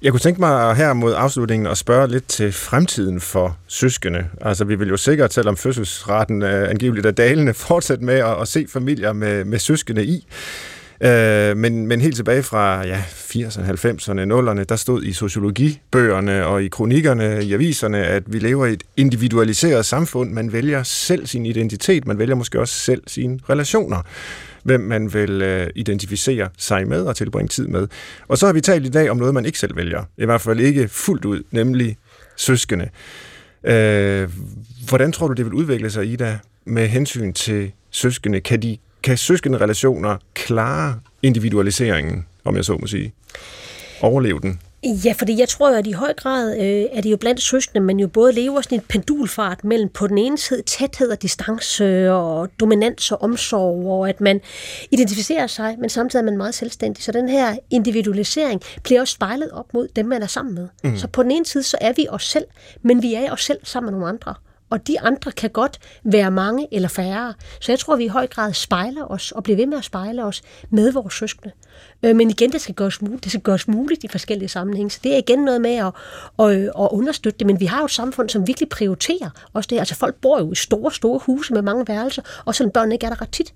Jeg kunne tænke mig her mod afslutningen at spørge lidt til fremtiden for søskende. Altså, vi vil jo sikkert, selvom fødselsraten øh, angiveligt er dalende, [LAUGHS] fortsætte med at, at se familier med, med søskende i. Øh, men, men helt tilbage fra ja, 80'erne, 90'erne, 0'erne, der stod i sociologibøgerne og i kronikkerne i aviserne, at vi lever i et individualiseret samfund. Man vælger selv sin identitet, man vælger måske også selv sine relationer hvem man vil øh, identificere sig med og tilbringe tid med. Og så har vi talt i dag om noget, man ikke selv vælger. I hvert fald ikke fuldt ud, nemlig søskende. Øh, hvordan tror du, det vil udvikle sig, Ida, med hensyn til søskende? Kan, de, kan søskende relationer klare individualiseringen, om jeg så må sige? Overleve den? Ja, fordi jeg tror at i høj grad øh, er det jo blandt søskende, men jo både lever sådan en pendulfart mellem på den ene side tæthed og distance og dominans og omsorg, og at man identificerer sig, men samtidig er man meget selvstændig. Så den her individualisering bliver også spejlet op mod dem, man er sammen med. Mm. Så på den ene side, så er vi os selv, men vi er os selv sammen med nogle andre og de andre kan godt være mange eller færre. Så jeg tror, vi i høj grad spejler os, og bliver ved med at spejle os med vores søskende. Øh, men igen, det skal, gøres muligt, det skal gøres muligt i forskellige sammenhænge. Så det er igen noget med at, at, at understøtte det. Men vi har jo et samfund, som virkelig prioriterer også det. Altså folk bor jo i store, store huse med mange værelser, og sådan børn ikke er der ret tit.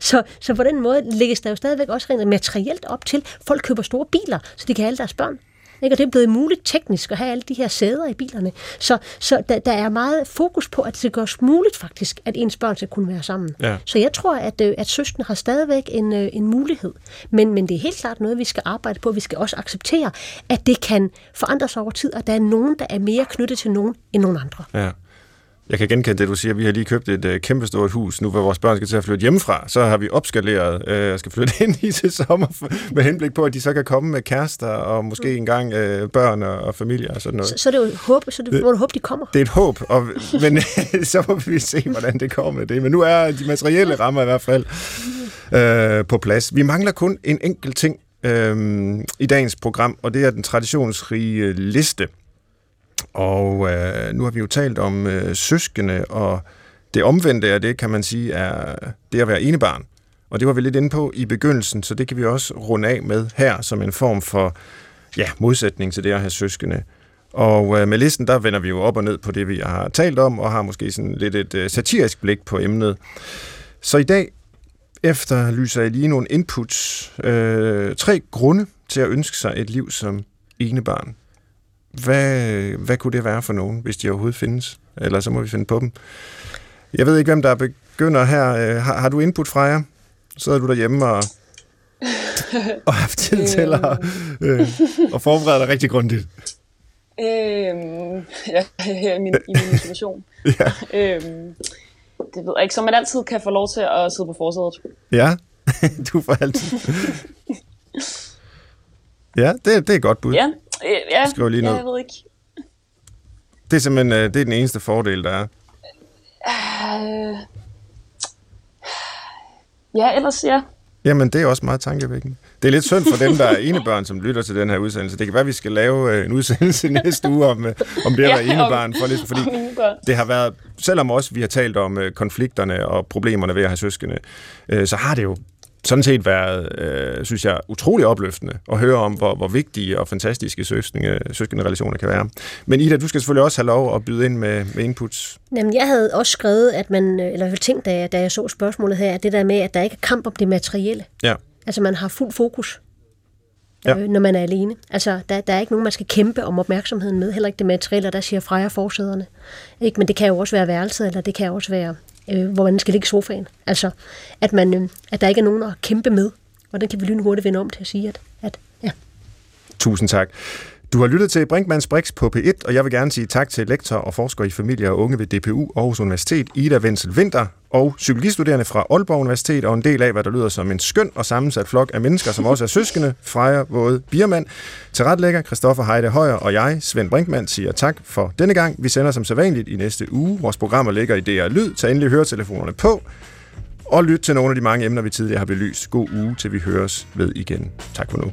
Så, så på den måde lægges der jo stadigvæk også rent materielt op til, folk køber store biler, så de kan have alle deres børn. Ikke? Og det er blevet muligt teknisk at have alle de her sæder i bilerne. Så, så der, der er meget fokus på, at det skal gøres muligt faktisk, at ens børn skal kunne være sammen. Ja. Så jeg tror, at, øh, at søskende har stadigvæk en, øh, en mulighed. Men, men det er helt klart noget, vi skal arbejde på. Vi skal også acceptere, at det kan forandres over tid, og der er nogen, der er mere knyttet til nogen end nogen andre. Ja. Jeg kan genkende det, du siger. Vi har lige købt et uh, kæmpestort hus, nu hvor vores børn skal til at flytte hjemmefra. Så har vi opskaleret og uh, skal flytte [LAUGHS] ind i til sommer med henblik på, at de så kan komme med kærester og måske mm. engang uh, børn og, og familie og sådan noget. Så, så det er jo et håb, så det, det, må du håbe, de kommer. Det er et håb, og, men [LAUGHS] så må vi se, hvordan det kommer med det. Men nu er de materielle rammer i hvert fald uh, på plads. Vi mangler kun en enkelt ting uh, i dagens program, og det er den traditionsrige liste. Og øh, nu har vi jo talt om øh, søskende, og det omvendte af det, kan man sige, er det at være enebarn. Og det var vi lidt inde på i begyndelsen, så det kan vi også runde af med her, som en form for ja, modsætning til det at have søskende. Og øh, med listen, der vender vi jo op og ned på det, vi har talt om, og har måske sådan lidt et øh, satirisk blik på emnet. Så i dag efterlyser jeg lige nogle inputs. Øh, tre grunde til at ønske sig et liv som enebarn. Hvad, hvad kunne det være for nogen, hvis de overhovedet findes? Eller så må vi finde på dem. Jeg ved ikke, hvem der begynder her. Øh, har, har du input fra jer? Sidder du derhjemme og, [LAUGHS] og har tid til at, øh, at forberede dig rigtig grundigt? Øhm, ja, her i min, i min situation. [LAUGHS] ja. øhm, det ved jeg ikke, så man altid kan få lov til at sidde på forsædet. Ja, [LAUGHS] du får altid. ja, det, det er et godt bud. Ja, ja, Skriv lige ned. jeg ved ikke. Det er simpelthen øh, det er den eneste fordel, der er. Uh, ja, ellers ja. Jamen, det er også meget tankevækkende. Det er lidt synd for dem, der er enebørn, som lytter til den her udsendelse. Det kan være, at vi skal lave øh, en udsendelse [LAUGHS] næste uge om, om det at være enebarn. For lidt, fordi det har været, selvom også vi har talt om konflikterne og problemerne ved at have søskende, så har det jo sådan set været, øh, synes jeg, utrolig opløftende at høre om, hvor, hvor vigtige og fantastiske søskende, søskende relationer kan være. Men Ida, du skal selvfølgelig også have lov at byde ind med, med inputs. Jamen, jeg havde også skrevet, at man, øh, eller tænkt, da jeg, da jeg så spørgsmålet her, at det der med, at der ikke er kamp om det materielle. Ja. Altså, man har fuld fokus, ja. øh, når man er alene. Altså, der, der er ikke nogen, man skal kæmpe om opmærksomheden med. Heller ikke det materielle, der siger Freja forsæderne. Ikke? Men det kan jo også være værelset, eller det kan også være øh, hvor man skal ligge i sofaen. Altså, at, man, øh, at der ikke er nogen at kæmpe med. Hvordan kan vi lynhurtigt vende om til at sige, at, at ja. Tusind tak. Du har lyttet til Brinkmanns Brix på P1, og jeg vil gerne sige tak til lektor og forsker i familie og unge ved DPU Aarhus Universitet, Ida Wenzel Winter, og psykologistuderende fra Aalborg Universitet, og en del af, hvad der lyder som en skøn og sammensat flok af mennesker, som også er søskende, Freja Våde Biermand. Til retlægger Christoffer Heide Højer og jeg, Svend Brinkmann, siger tak for denne gang. Vi sender som sædvanligt i næste uge. Vores programmer ligger i DR Lyd. Tag endelig høretelefonerne på, og lyt til nogle af de mange emner, vi tidligere har belyst. God uge, til vi høres ved igen. Tak for nu.